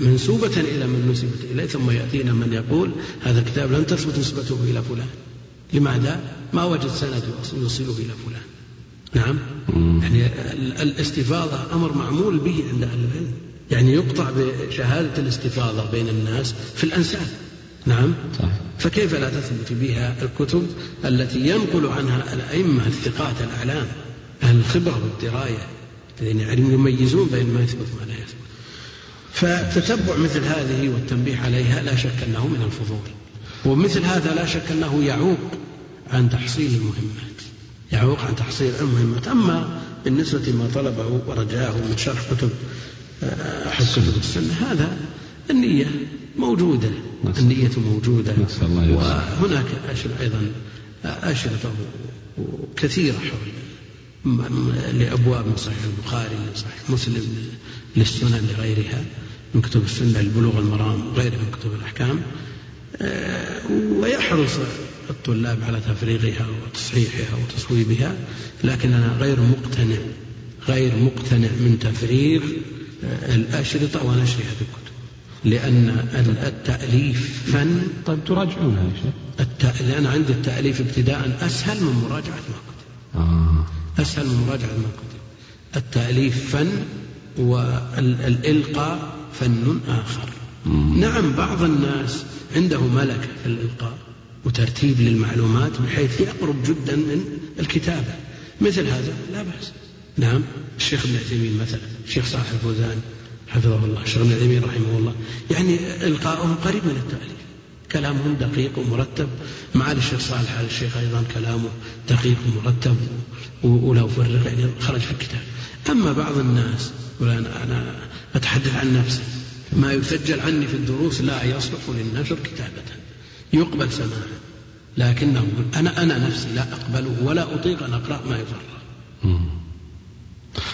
منسوبة إلى من نسبت إليه ثم يأتينا من يقول هذا الكتاب لم تثبت نسبته إلى فلان. لماذا؟ ما وجد سند يوصله إلى فلان. نعم. يعني الاستفاضة أمر معمول به عند أهل العلم. يعني يقطع بشهادة الاستفاضة بين الناس في الأنساب. نعم؟ صح. فكيف لا تثبت بها الكتب التي ينقل عنها الأئمة الثقات الأعلام أهل الخبرة والدراية الذين يعني يميزون بين ما يثبت وما لا يثبت؟ فتتبع مثل هذه والتنبيه عليها لا شك أنه من الفضول. ومثل هذا لا شك أنه يعوق عن تحصيل المهمات يعوق عن تحصيل المهمات. أما بالنسبة ما طلبه ورجاه من شرح كتب كتب السنة هذا النية موجودة النية موجودة. وهناك أشر أيضا أشرطة كثيرة حول لأبواب من صحيح البخاري لصحيح مسلم للسنن لغيرها من كتب السنة البلوغ المرام وغيرها من كتب الأحكام. ويحرص الطلاب على تفريغها وتصحيحها وتصويبها لكننا غير مقتنع غير مقتنع من تفريغ الأشرطة ونشرها بالكتب لأن التأليف فن طيب تراجعونها يا شيخ. الت... لأن عندي التأليف ابتداء أسهل من مراجعة ما كتب آه. أسهل من مراجعة ما كتب التأليف فن والإلقاء فن آخر. مم. نعم بعض الناس عنده ملكة في الإلقاء وترتيب للمعلومات بحيث يقرب جدا من الكتابة. مثل هذا لا بأس. نعم. الشيخ ابن عثيمين مثلا الشيخ صالح الفوزان حفظه الله الشيخ ابن عثيمين رحمه الله. يعني إلقاؤهم قريب من التأليف. كلامهم دقيق ومرتب. مع الشيخ صالح على الشيخ أيضا كلامه دقيق ومرتب ولو فرق يعني خرج في الكتاب. أما بعض الناس أنا, أنا أتحدث عن نفسي ما يسجل عني في الدروس لا يصلح للنشر كتابة. يقبل سماعا لكنه أنا أنا نفسي لا أقبله ولا أطيق أن أقرأ ما يفرغ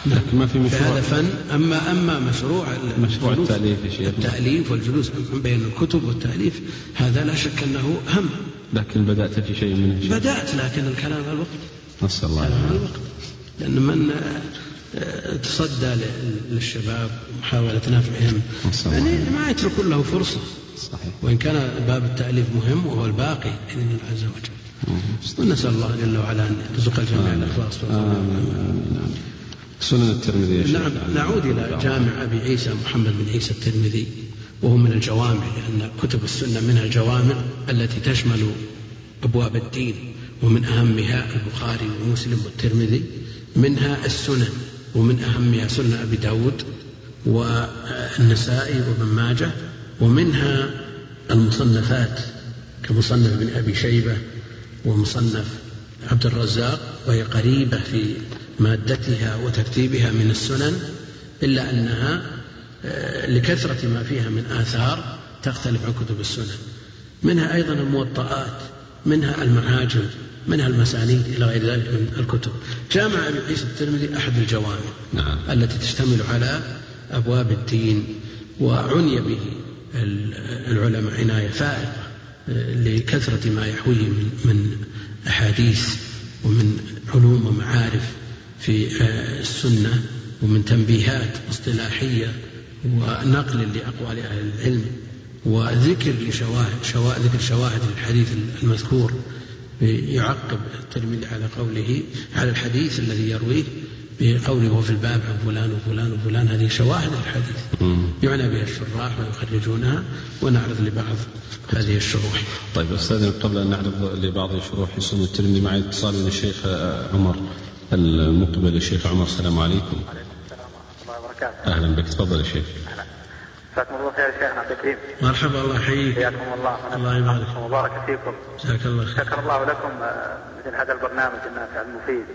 لكن ما في مشروع. هذا فن. أما أما مشروع مشروع التأليف يا شيخ. التأليف والجلوس بين الكتب والتأليف هذا لا شك أنه هم لكن بدأت في شيء منه بدأت لكن الكلام على الوقت. نسأل الله على الوقت. لأن من تصدى للشباب ومحاولة نفعهم يعني ما يتركون له فرصة. صحيح. وإن كان باب التأليف مهم وهو الباقي بإذن الله عز وجل. ونسأل الله جل وعلا أن يرزق الجميع الإخلاص سنن الترمذي نعم نعود إلى جامع أبي عيسى محمد بن عيسى الترمذي وهو من الجوامع لأن كتب السنة منها الجوامع التي تشمل أبواب الدين ومن أهمها البخاري ومسلم والترمذي. منها السنن ومن أهمها سنن أبي داود والنسائي وابن ماجه ومنها المصنفات كمصنف بن أبي شيبة ومصنف عبد الرزاق وهي قريبة في مادتها وترتيبها من السنن إلا أنها آه، لكثرة ما فيها من آثار تختلف عن كتب السنن. منها أيضا الموطئات منها المعاجم منها المسانيد إلى غير ذلك من الكتب. جامع أبي عيسى الترمذي أحد الجوامع نعم. التي تشتمل على أبواب الدين وعني به العلماء عناية فائقة آه، لكثرة ما يحويه من, من أحاديث ومن علوم ومعارف. في آه، السنة ومن تنبيهات اصطلاحية ونقل لأقوال أهل العلم وذكر لشواهد شواهد ذكر شواهد الحديث المذكور يعقب الترمذي على قوله على الحديث الذي يرويه بقوله وفي الباب عن فلان وفلان وفلان. هذه شواهد الحديث. يعنى بها الشراح ويخرجونها ونعرض لبعض هذه الشروح. طيب أستاذنا قبل أن نعرض لبعض شروح سنة الترمذي معي اتصال من الشيخ عمر. المقبل الشيخ عمر السلام عليكم. وعليكم السلام ورحمة الله وبركاته. أهلا بك تفضل يا شيخ. جزاكم الله خير شيخنا عبد الكريم. مرحبا الله يحييك. حياكم الله. الله يبارك. وبارك فيكم. جزاك الله خير. شكر الله لكم آه، مثل هذا البرنامج النافع المفيد.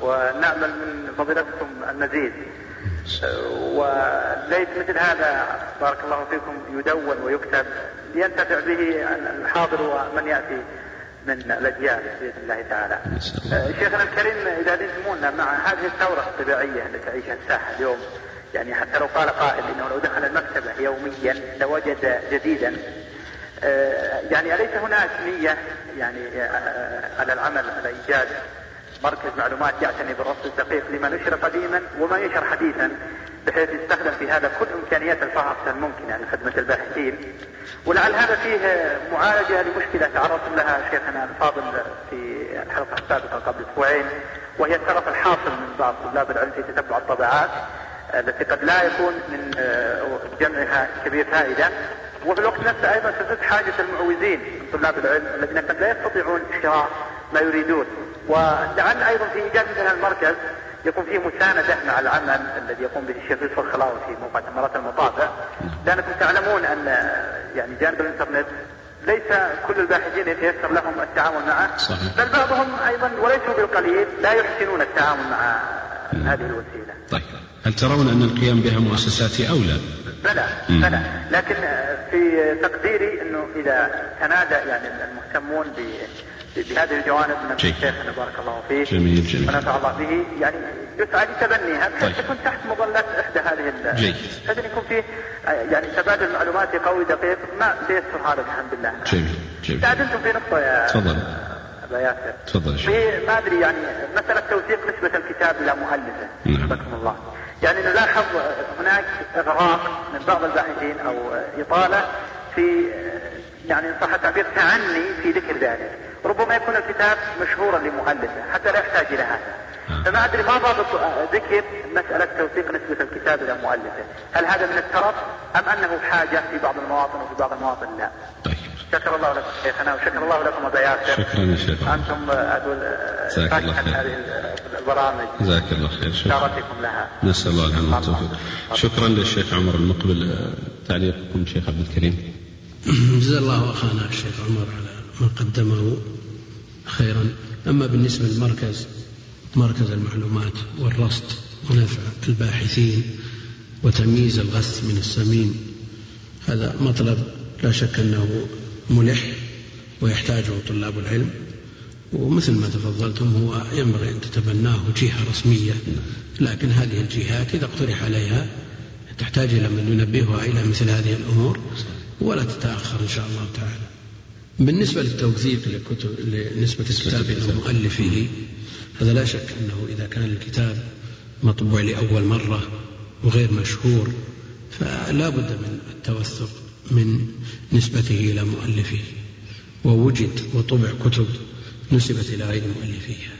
ونأمل من فضيلتكم المزيد. آه، وليت مثل هذا بارك الله فيكم يدون ويكتب لينتفع به الحاضر ومن يأتي. من الأجيال باذن الله تعالى. آه، شيخنا الكريم إذا لزمونا مع هذه الثورة الطبيعية التي تعيشها الساحة اليوم يعني حتى لو قال قائل إنه لو دخل المكتبة يوميا لوجد جديدا آه، يعني أليس هناك نية يعني آه، على العمل على إيجاد مركز معلومات يعتني بالرصد الدقيق لما نشر قديما وما ينشر حديثا بحيث يستخدم في هذا كل إمكانيات الفحص الممكنة لخدمة الباحثين ولعل هذا فيه معالجة لمشكلة تعرضتم لها شيخنا الفاضل في الحلقة السابقه قبل أسبوعين وهي الترف الحاصل من بعض طلاب العلم في تتبع الطبعات التي قد لا يكون من آه، جمعها كبير فائدة. وفي الوقت نفسه أيضا تزيد حاجة المعوزين من طلاب العلم الذين قد لا يستطيعون شراء ما يريدون. ولعل أيضا في إيجاد مثل المركز يكون فيه مساندة مع العمل الذي يقوم به الشيخ يوسف الخلاوي في موقع تمرات المطابع لأنكم تعلمون أن يعني جانب الإنترنت ليس كل الباحثين يتيسر لهم التعامل معه صحيح. بل بعضهم أيضا وليسوا بالقليل لا يحسنون التعامل مع هذه الوسيلة. طيب. هل ترون أن القيام بها مؤسسات أولى بلى بلى. لكن في تقديري أنه إذا تنادى يعني المهتمون بهذه الجوانب من شيخنا بارك الله فيه جميل جميل. ونفع الله به يعني يسعى لتبنيها بحيث تكون تحت مظلة إحدى هذه جيد. يكون فيه يعني تبادل معلوماتي قوي دقيق. ما سيسر هذا الحمد لله. جميل جميل. تعدلتم في نقطة يا تفضل. ياسر. تفضل في ما أدري يعني مسألة توثيق نسبة الكتاب إلى مؤلفه نعم. الله. يعني نلاحظ هناك إغراق من بعض الباحثين أو إطالة في يعني صح التعبير تعني في ذكر ذلك. ربما يكون الكتاب مشهورا لمؤلفه حتى لا يحتاج إلى هذا. فما أدري ما ضابط ذكر مسألة توثيق نسبة الكتاب إلى مؤلفه هل هذا من الترف أم أنه حاجة في بعض المواطن وفي بعض المواطن لا؟ طيب. شكر الله لكم شيخنا وشكر الله لكم ابا ياسر شكرا يا شيخ. أنتم أقول جزاك الله خير. هذه البرامج. جزاك الله خير. شارككم لها. نسأل الله العافيه والتوفيق. شكرا للشيخ عمر المقبل. تعليقكم شيخ عبد الكريم. جزا الله اخانا الشيخ عمر على ما قدمه خيرا أما بالنسبة للمركز مركز المعلومات والرصد ونفع الباحثين وتمييز الغث من السمين هذا مطلب لا شك أنه ملح ويحتاجه طلاب العلم ومثل ما تفضلتم هو ينبغي أن تتبناه جهة رسمية لكن هذه الجهات إذا اقترح عليها تحتاج إلى من ينبهها إلى مثل هذه الأمور ولا تتأخر إن شاء الله تعالى. بالنسبة للتوثيق لكتب لنسبة الكتاب إلى مؤلفه هذا لا شك أنه إذا كان الكتاب مطبوع لأول مرة وغير مشهور فلا بد من التوثق من نسبته إلى مؤلفه. ووجد وطبع كتب نسبت إلى غير مؤلفيها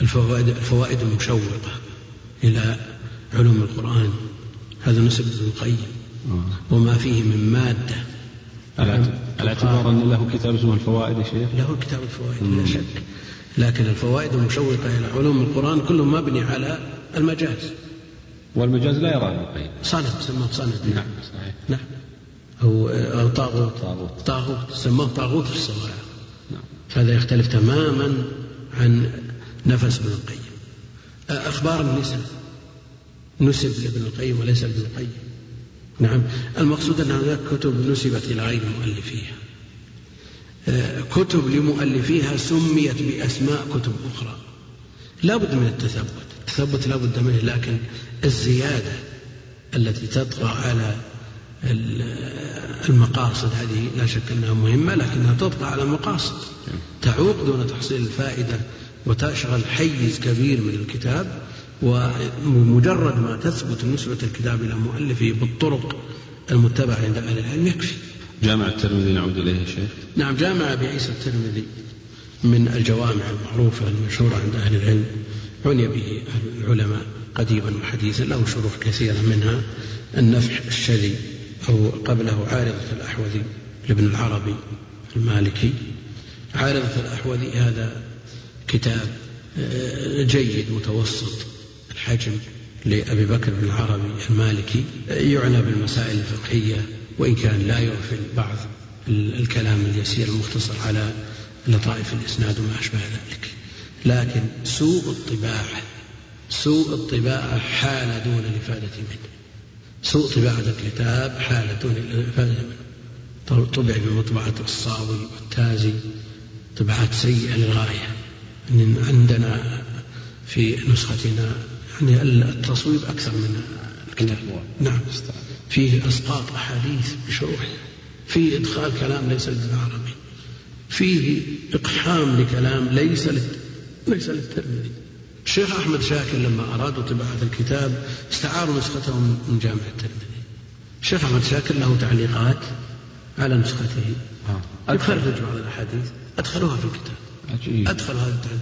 الفوائد الفوائد المشوقة إلى علوم القرآن. هذا نسب ابن القيم. آه. وما فيه من مادة على اعتبار أن له كتاب اسمه الفوائد يا شيخ؟ له كتاب الفوائد لا شك. لكن الفوائد المشوقة إلى علوم القرآن كله مبني على المجاز. والمجاز لا يرى ابن القيم صند سماه صند نعم صحيح. نعم. أو أو طاغوت. طاغوت. طاغوت سماه طاغوت في الصواعق نعم. هذا يختلف تماما عن نفس ابن القيم. أخبار النسب. نسب لابن القيم وليس ابن القيم. نعم. المقصود أن هناك كتب نسبت إلى غير مؤلفيها. كتب لمؤلفيها سميت بأسماء كتب أخرى. لا بد من التثبت. التثبت لا بد منه لكن الزيادة التي تطغى على المقاصد هذه لا شك أنها مهمة لكنها تطغى على المقاصد. تعوق دون تحصيل الفائدة وتشغل حيز كبير من الكتاب ومجرد ما تثبت نسبة الكتاب إلى مؤلفه بالطرق المتبعة عند أهل العلم يكفي. جامع الترمذي نعود إليه يا شيخ. نعم جامع أبي عيسى الترمذي من الجوامع المعروفة المشهورة عند أهل العلم عني به العلماء قديما وحديثا له شروح كثيرة منها. النفح الشذي أو قبله عارضة الأحوذي لابن العربي المالكي. عارضة الأحوذي هذا كتاب آه، جيد متوسط. الحجم لأبي بكر بن العربي المالكي يعنى بالمسائل الفقهية وإن كان لا يغفل بعض الكلام اليسير المختصر على لطائف الإسناد وما أشبه ذلك. لكن سوء الطباعة سوء الطباعة حال دون الإفادة منه. سوء طباعة الكتاب حال دون الإفادة منه. طبع بمطبعة الصاوي والتازي طبعات سيئة للغاية. عندنا في نسختنا يعني التصويب أكثر من الكتاب نعم. فيه إسقاط أحاديث بشروح. فيه إدخال كلام ليس للعربي فيه إقحام لكلام ليس ليس للترمذي. الشيخ أحمد شاكر لما أرادوا طباعة الكتاب استعاروا نسخته من جامع الترمذي. الشيخ أحمد شاكر له تعليقات على نسخته. آه. يخرج بعض الأحاديث. أدخلوها في الكتاب. عجيب. أدخل هذا التعليق.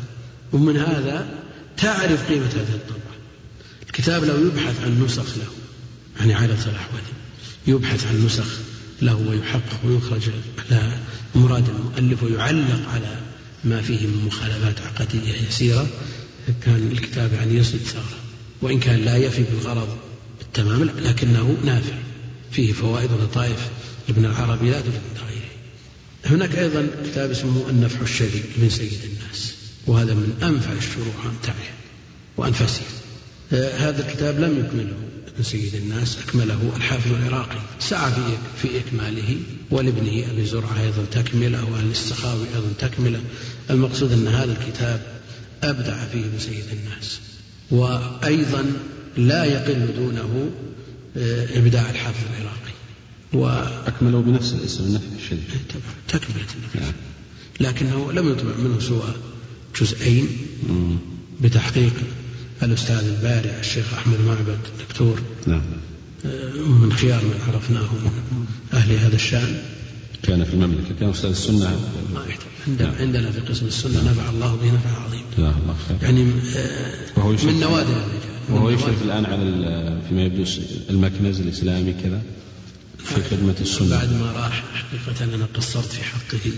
ومن هذا تعرف قيمة هذه الطبعة الكتاب لو يبحث عن نسخ له يعني على الأحوذي يبحث عن نسخ له ويحقق ويخرج على مراد المؤلف ويعلق على ما فيه من مخالفات عقدية يسيرة كان الكتاب يعني يصل ثغرة وإن كان لا يفي بالغرض بالتمام لكنه نافع فيه فوائد ولطائف ابن العربي لا توجد عند غيره هناك أيضا كتاب اسمه النفح الشديد من سيد الناس وهذا من أنفع الشروح أمتعها وأنفسها آه، هذا الكتاب لم يكمله ابن سيد الناس أكمله الحافظ العراقي. سعى في في إكماله ولابنه أبي زرعة أيضا تكملة وأهل السخاوي أيضا تكملة. المقصود أن هذا الكتاب أبدع فيه ابن سيد الناس. وأيضا لا يقل دونه آه، إبداع الحافظ العراقي. وأكمله بنفس الاسم النفي الشديد إيه، تكملة نعم. لكنه لم يطبع منه سوى جزئين بتحقيق الأستاذ البارع الشيخ أحمد معبد دكتور نعم. من خيار من عرفناه من أهل هذا الشأن. كان في المملكة كان أستاذ السنة. ما عندنا, نعم. عندنا في قسم السنة نفع الله به نفع عظيم. جزاه الله خير. يعني وهو من نوادر الرجال وهو يشرف الآن على فيما يبدو المكنز الإسلامي كذا في خدمة السنة. بعد ما راح حقيقة أنا قصرت في حقه.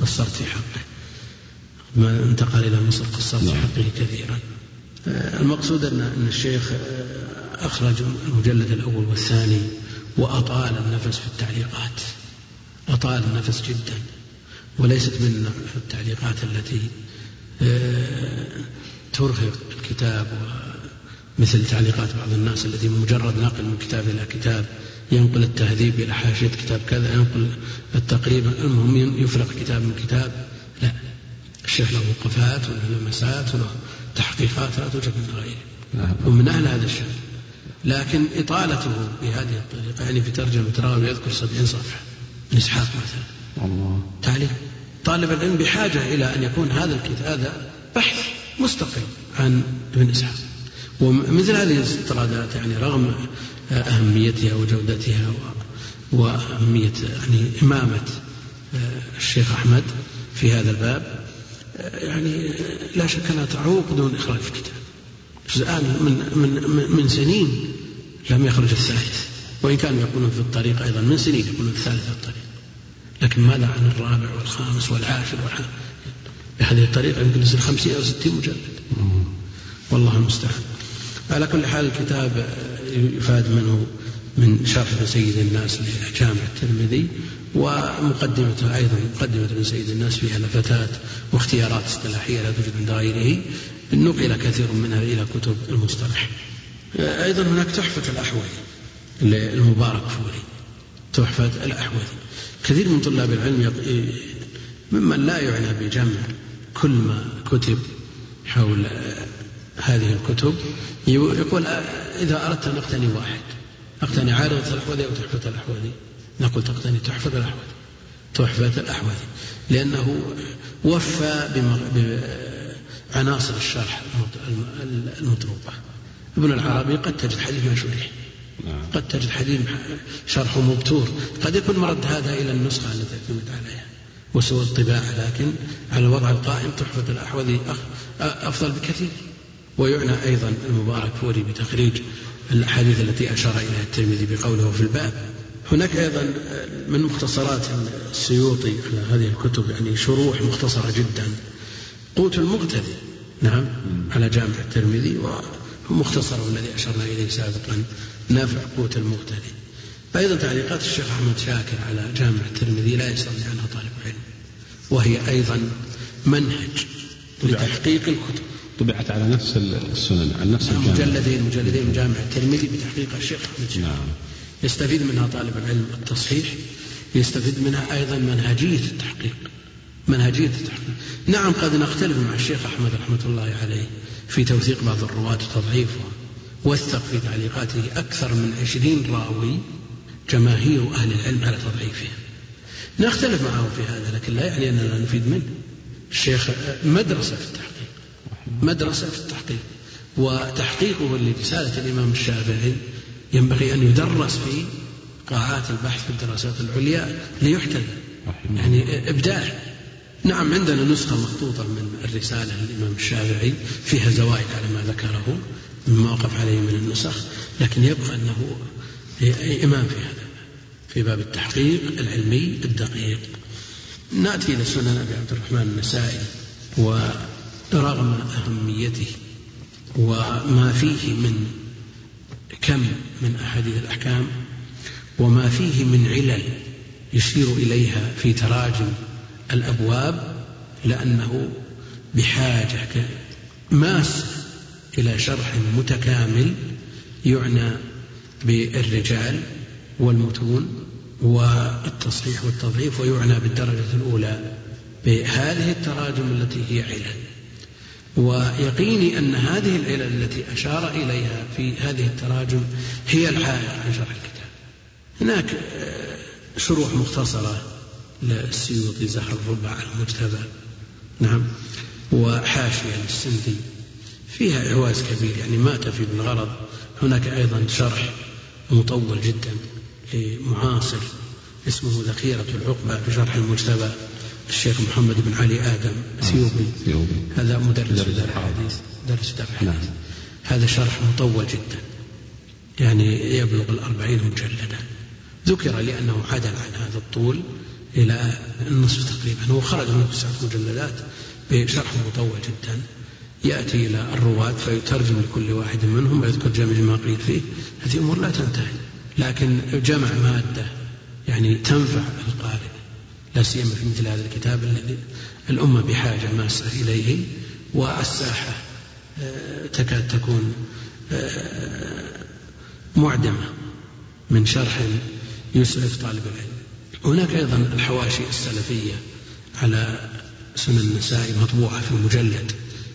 قصرت في حقه. ما انتقل إلى مصر قصرت نعم. في حقه كثيرا. آه، المقصود أن الشيخ أخرج المجلد الأول والثاني وأطال النفس في التعليقات. أطال النفس جدا وليست من التعليقات التي آه، ترهق الكتاب مثل تعليقات بعض الناس الذي مجرد نقل من كتاب إلى كتاب ينقل التهذيب إلى حاشية كتاب كذا ينقل التقريب. المهم يفرق كتاب من كتاب. لا الشيخ له وقفات وله لمسات وله تحقيقات لا توجد من غيره. ومن أهل هذا الشأن. لكن إطالته بهذه الطريقة يعني في ترجمة راوي يذكر سبعين صفحة من إسحاق مثلا. الله. تعليق طالب العلم بحاجة إلى أن يكون هذا الكتاب هذا بحث مستقل عن ابن إسحاق. ومثل هذه الاستطرادات يعني رغم أهميتها وجودتها وأهمية يعني إمامة آه، الشيخ أحمد في هذا الباب يعني لا شك أنها تعوق دون إخراج الكتاب. الآن من, من, من سنين لم يخرج الثالث. وإن كانوا يقولون في الطريق أيضا من سنين يقولون الثالث في الطريق. لكن ماذا عن الرابع والخامس والعاشر والحادي بهذه الطريقة يمكن يصير خمسين أو ستين مجلد. والله المستعان. على كل حال الكتاب يفاد منه من شرح سيد الناس لجامع الترمذي ومقدمته أيضا مقدمة ابن سيد الناس فيها لفتات واختيارات اصطلاحية لا توجد عند غيره نقل كثير منها إلى كتب المصطلح. أيضا هناك تحفة الأحوذي للمبارك فوري. تحفة الأحوذي كثير من طلاب العلم ممن لا يعنى بجمع كل ما كتب حول هذه الكتب يقول إذا أردت أن أقتني واحد. أقتني عارضة الأحوذي أو تحفة الأحوذي نقول تقتني تحفة الأحوذي تحفة الأحوذي لأنه وفى بعناصر الشرح المطلوبة ابن العربي قد تجد حديث ما شرح. نعم. قد تجد حديث شرحه مبتور. قد يكون مرد هذا إلى النسخة التي اعتمد عليها. وسوى الطباعة لكن على الوضع القائم تحفة الأحوذي أفضل بكثير. ويعنى أيضا المبارك فوري بتخريج الأحاديث التي أشار إليها الترمذي بقوله في الباب. هناك أيضا من مختصرات السيوطي على هذه الكتب يعني شروح مختصرة جدا. قوت المقتدي نعم على جامع الترمذي ومختصر الذي أشرنا إليه سابقا نافع قوت المقتدي. أيضا تعليقات الشيخ أحمد شاكر على جامع الترمذي لا يستغني عنها طالب علم وهي أيضا منهج. لتحقيق الكتب. طبعت على نفس السنن على نفس نعم مجلدين مجلدين من جامع الترمذي بتحقيق الشيخ أحمد نعم. يستفيد منها طالب العلم التصحيح يستفيد منها أيضا منهجية التحقيق. منهجية التحقيق. نعم قد نختلف مع الشيخ أحمد رحمة الله عليه في توثيق بعض الرواة وتضعيفه وثق في تعليقاته أكثر من عشرين راوي جماهير أهل العلم على تضعيفهم نختلف معه في هذا لكن لا يعني أننا نفيد منه. الشيخ مدرسة في التحقيق. مدرسة في التحقيق. وتحقيقه لرسالة الإمام الشافعي ينبغي أن يدرس في قاعات البحث في الدراسات العليا ليحتذى يعني إبداع. نعم عندنا نسخة مخطوطة من الرسالة للإمام الشافعي فيها زوائد على ما ذكره مما وقف عليه من النسخ لكن يبقى أنه إمام في هذا في باب التحقيق العلمي الدقيق. نأتي إلى سنن أبي عبد الرحمن النسائي ورغم أهميته وما فيه من كم من أحاديث الأحكام وما فيه من علل يشير إليها في تراجم الأبواب لأنه بحاجة ماسة إلى شرح متكامل يعنى بالرجال والمتون والتصحيح والتضعيف ويعنى بالدرجة الأولى بهذه التراجم التي هي علل. ويقيني أن هذه العلل التي أشار إليها في هذه التراجم هي العائق عن شرح الكتاب. هناك آه، شروح مختصرة للسيوطي زهر الربع المجتبى. نعم. وحاشية للسندي. فيها إعواز كبير يعني ما تفي بالغرض. هناك أيضا شرح مطول جدا. لمعاصر اسمه ذخيرة العقبة في شرح المجتبى الشيخ محمد بن علي آدم ثيوبي هذا مدرس دار الحديث درس دار الحديث نعم. هذا شرح مطول جدا يعني يبلغ الأربعين مجلدا. ذكر لأنه عدل عن هذا الطول إلى النصف تقريبا. هو خرج من تسعة مجلدات بشرح مطول جدا. يأتي إلى الرواة فيترجم لكل واحد منهم ويذكر جميع ما قيل فيه. هذه أمور لا تنتهي. لكن جمع مادة يعني تنفع القارئ لا سيما في مثل هذا الكتاب الذي الأمة بحاجة ماسة إليه والساحة آه، تكاد تكون آه، معدمة من شرح يسعف طالب العلم. هناك أيضا الحواشي السلفية على سنن النساء مطبوعة في مجلد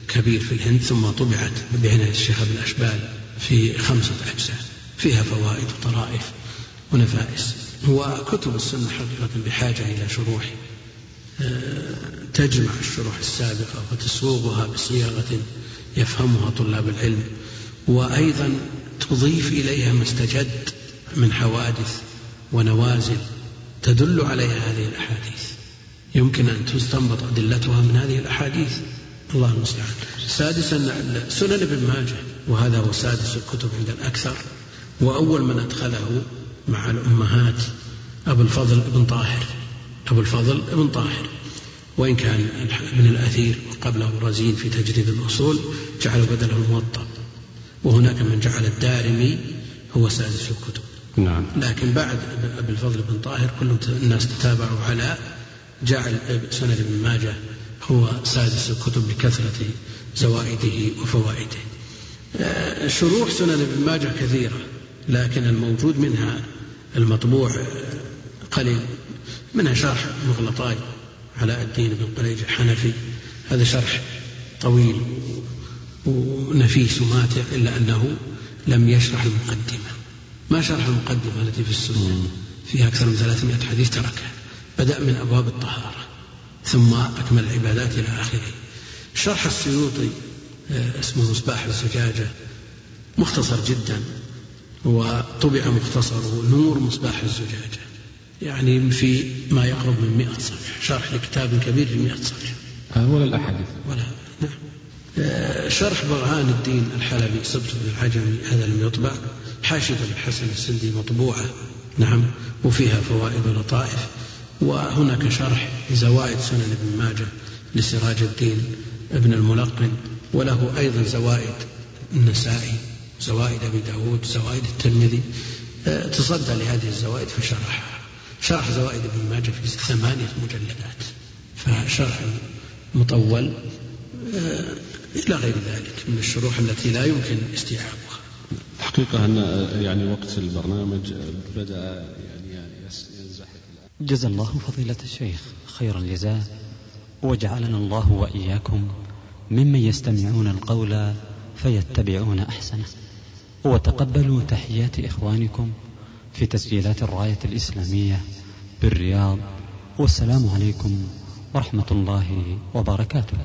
كبير في الهند ثم طبعت بعناية الشيخ أبو الأشبال في خمسة أجزاء. فيها فوائد وطرائف ونفائس. وكتب السنة حقيقة بحاجة إلى شروح آه، تجمع الشروح السابقة وتسوقها بصياغة يفهمها طلاب العلم وأيضا تضيف إليها ما استجد من حوادث ونوازل تدل عليها هذه الأحاديث. يمكن أن تستنبط أدلتها من هذه الأحاديث. الله المستعان. سادسا سنن ابن ماجه وهذا هو سادس الكتب عند الأكثر. وأول من أدخله مع الأمهات أبو الفضل بن طاهر. أبو الفضل بن طاهر. وإن كان ابن الأثير وقبله الرزين في تجريد الأصول جعل بدله الموطأ وهناك من جعل الدارمي هو سادس الكتب. نعم. لكن بعد أبي الفضل بن طاهر كل الناس تتابعوا على جعل سند ابن ماجه هو سادس الكتب لكثرة زوائده وفوائده. آه، شروح سنن ابن ماجه كثيرة. لكن الموجود منها المطبوع قليل منها شرح مغلطاي علاء الدين بن قريج الحنفي. هذا شرح طويل ونفيس وماتع إلا أنه لم يشرح المقدمة. ما شرح المقدمة التي في السنة؟ فيها أكثر من 300 حديث تركها. بدأ من أبواب الطهارة ثم أكمل العبادات إلى آخره. شرح السيوطي آه، اسمه مصباح الزجاجة مختصر جدا. وطبع مختصره نور مصباح الزجاجة يعني في ما يقرب من مئة صفحة شرح لكتاب كبير في مئة صفحة. آه، ولا الأحاديث. ولا نعم. آه، شرح برهان الدين الحلبي سبت بن العجمي هذا لم يطبع. حاشية الحسن السندي مطبوعة نعم وفيها فوائد ولطائف. وهناك شرح زوائد سنن ابن ماجه لسراج الدين ابن الملقن وله أيضا زوائد النسائي. زوائد أبي داود زوائد الترمذي. آه، تصدى لهذه الزوائد فشرحها شرح زوائد ابن ماجه في ثمانية مجلدات فشرح مطول آه، إلى غير ذلك من الشروح التي لا يمكن استيعابها. حقيقة أن آه، يعني وقت البرنامج بدأ يعني ينزحف. جزا الله فضيلة الشيخ خير الجزاء. وجعلنا الله وإياكم ممن يستمعون القول فيتبعون أحسنه. وتقبلوا تحيات إخوانكم في تسجيلات الراية الإسلامية بالرياض. والسلام عليكم ورحمة الله وبركاته.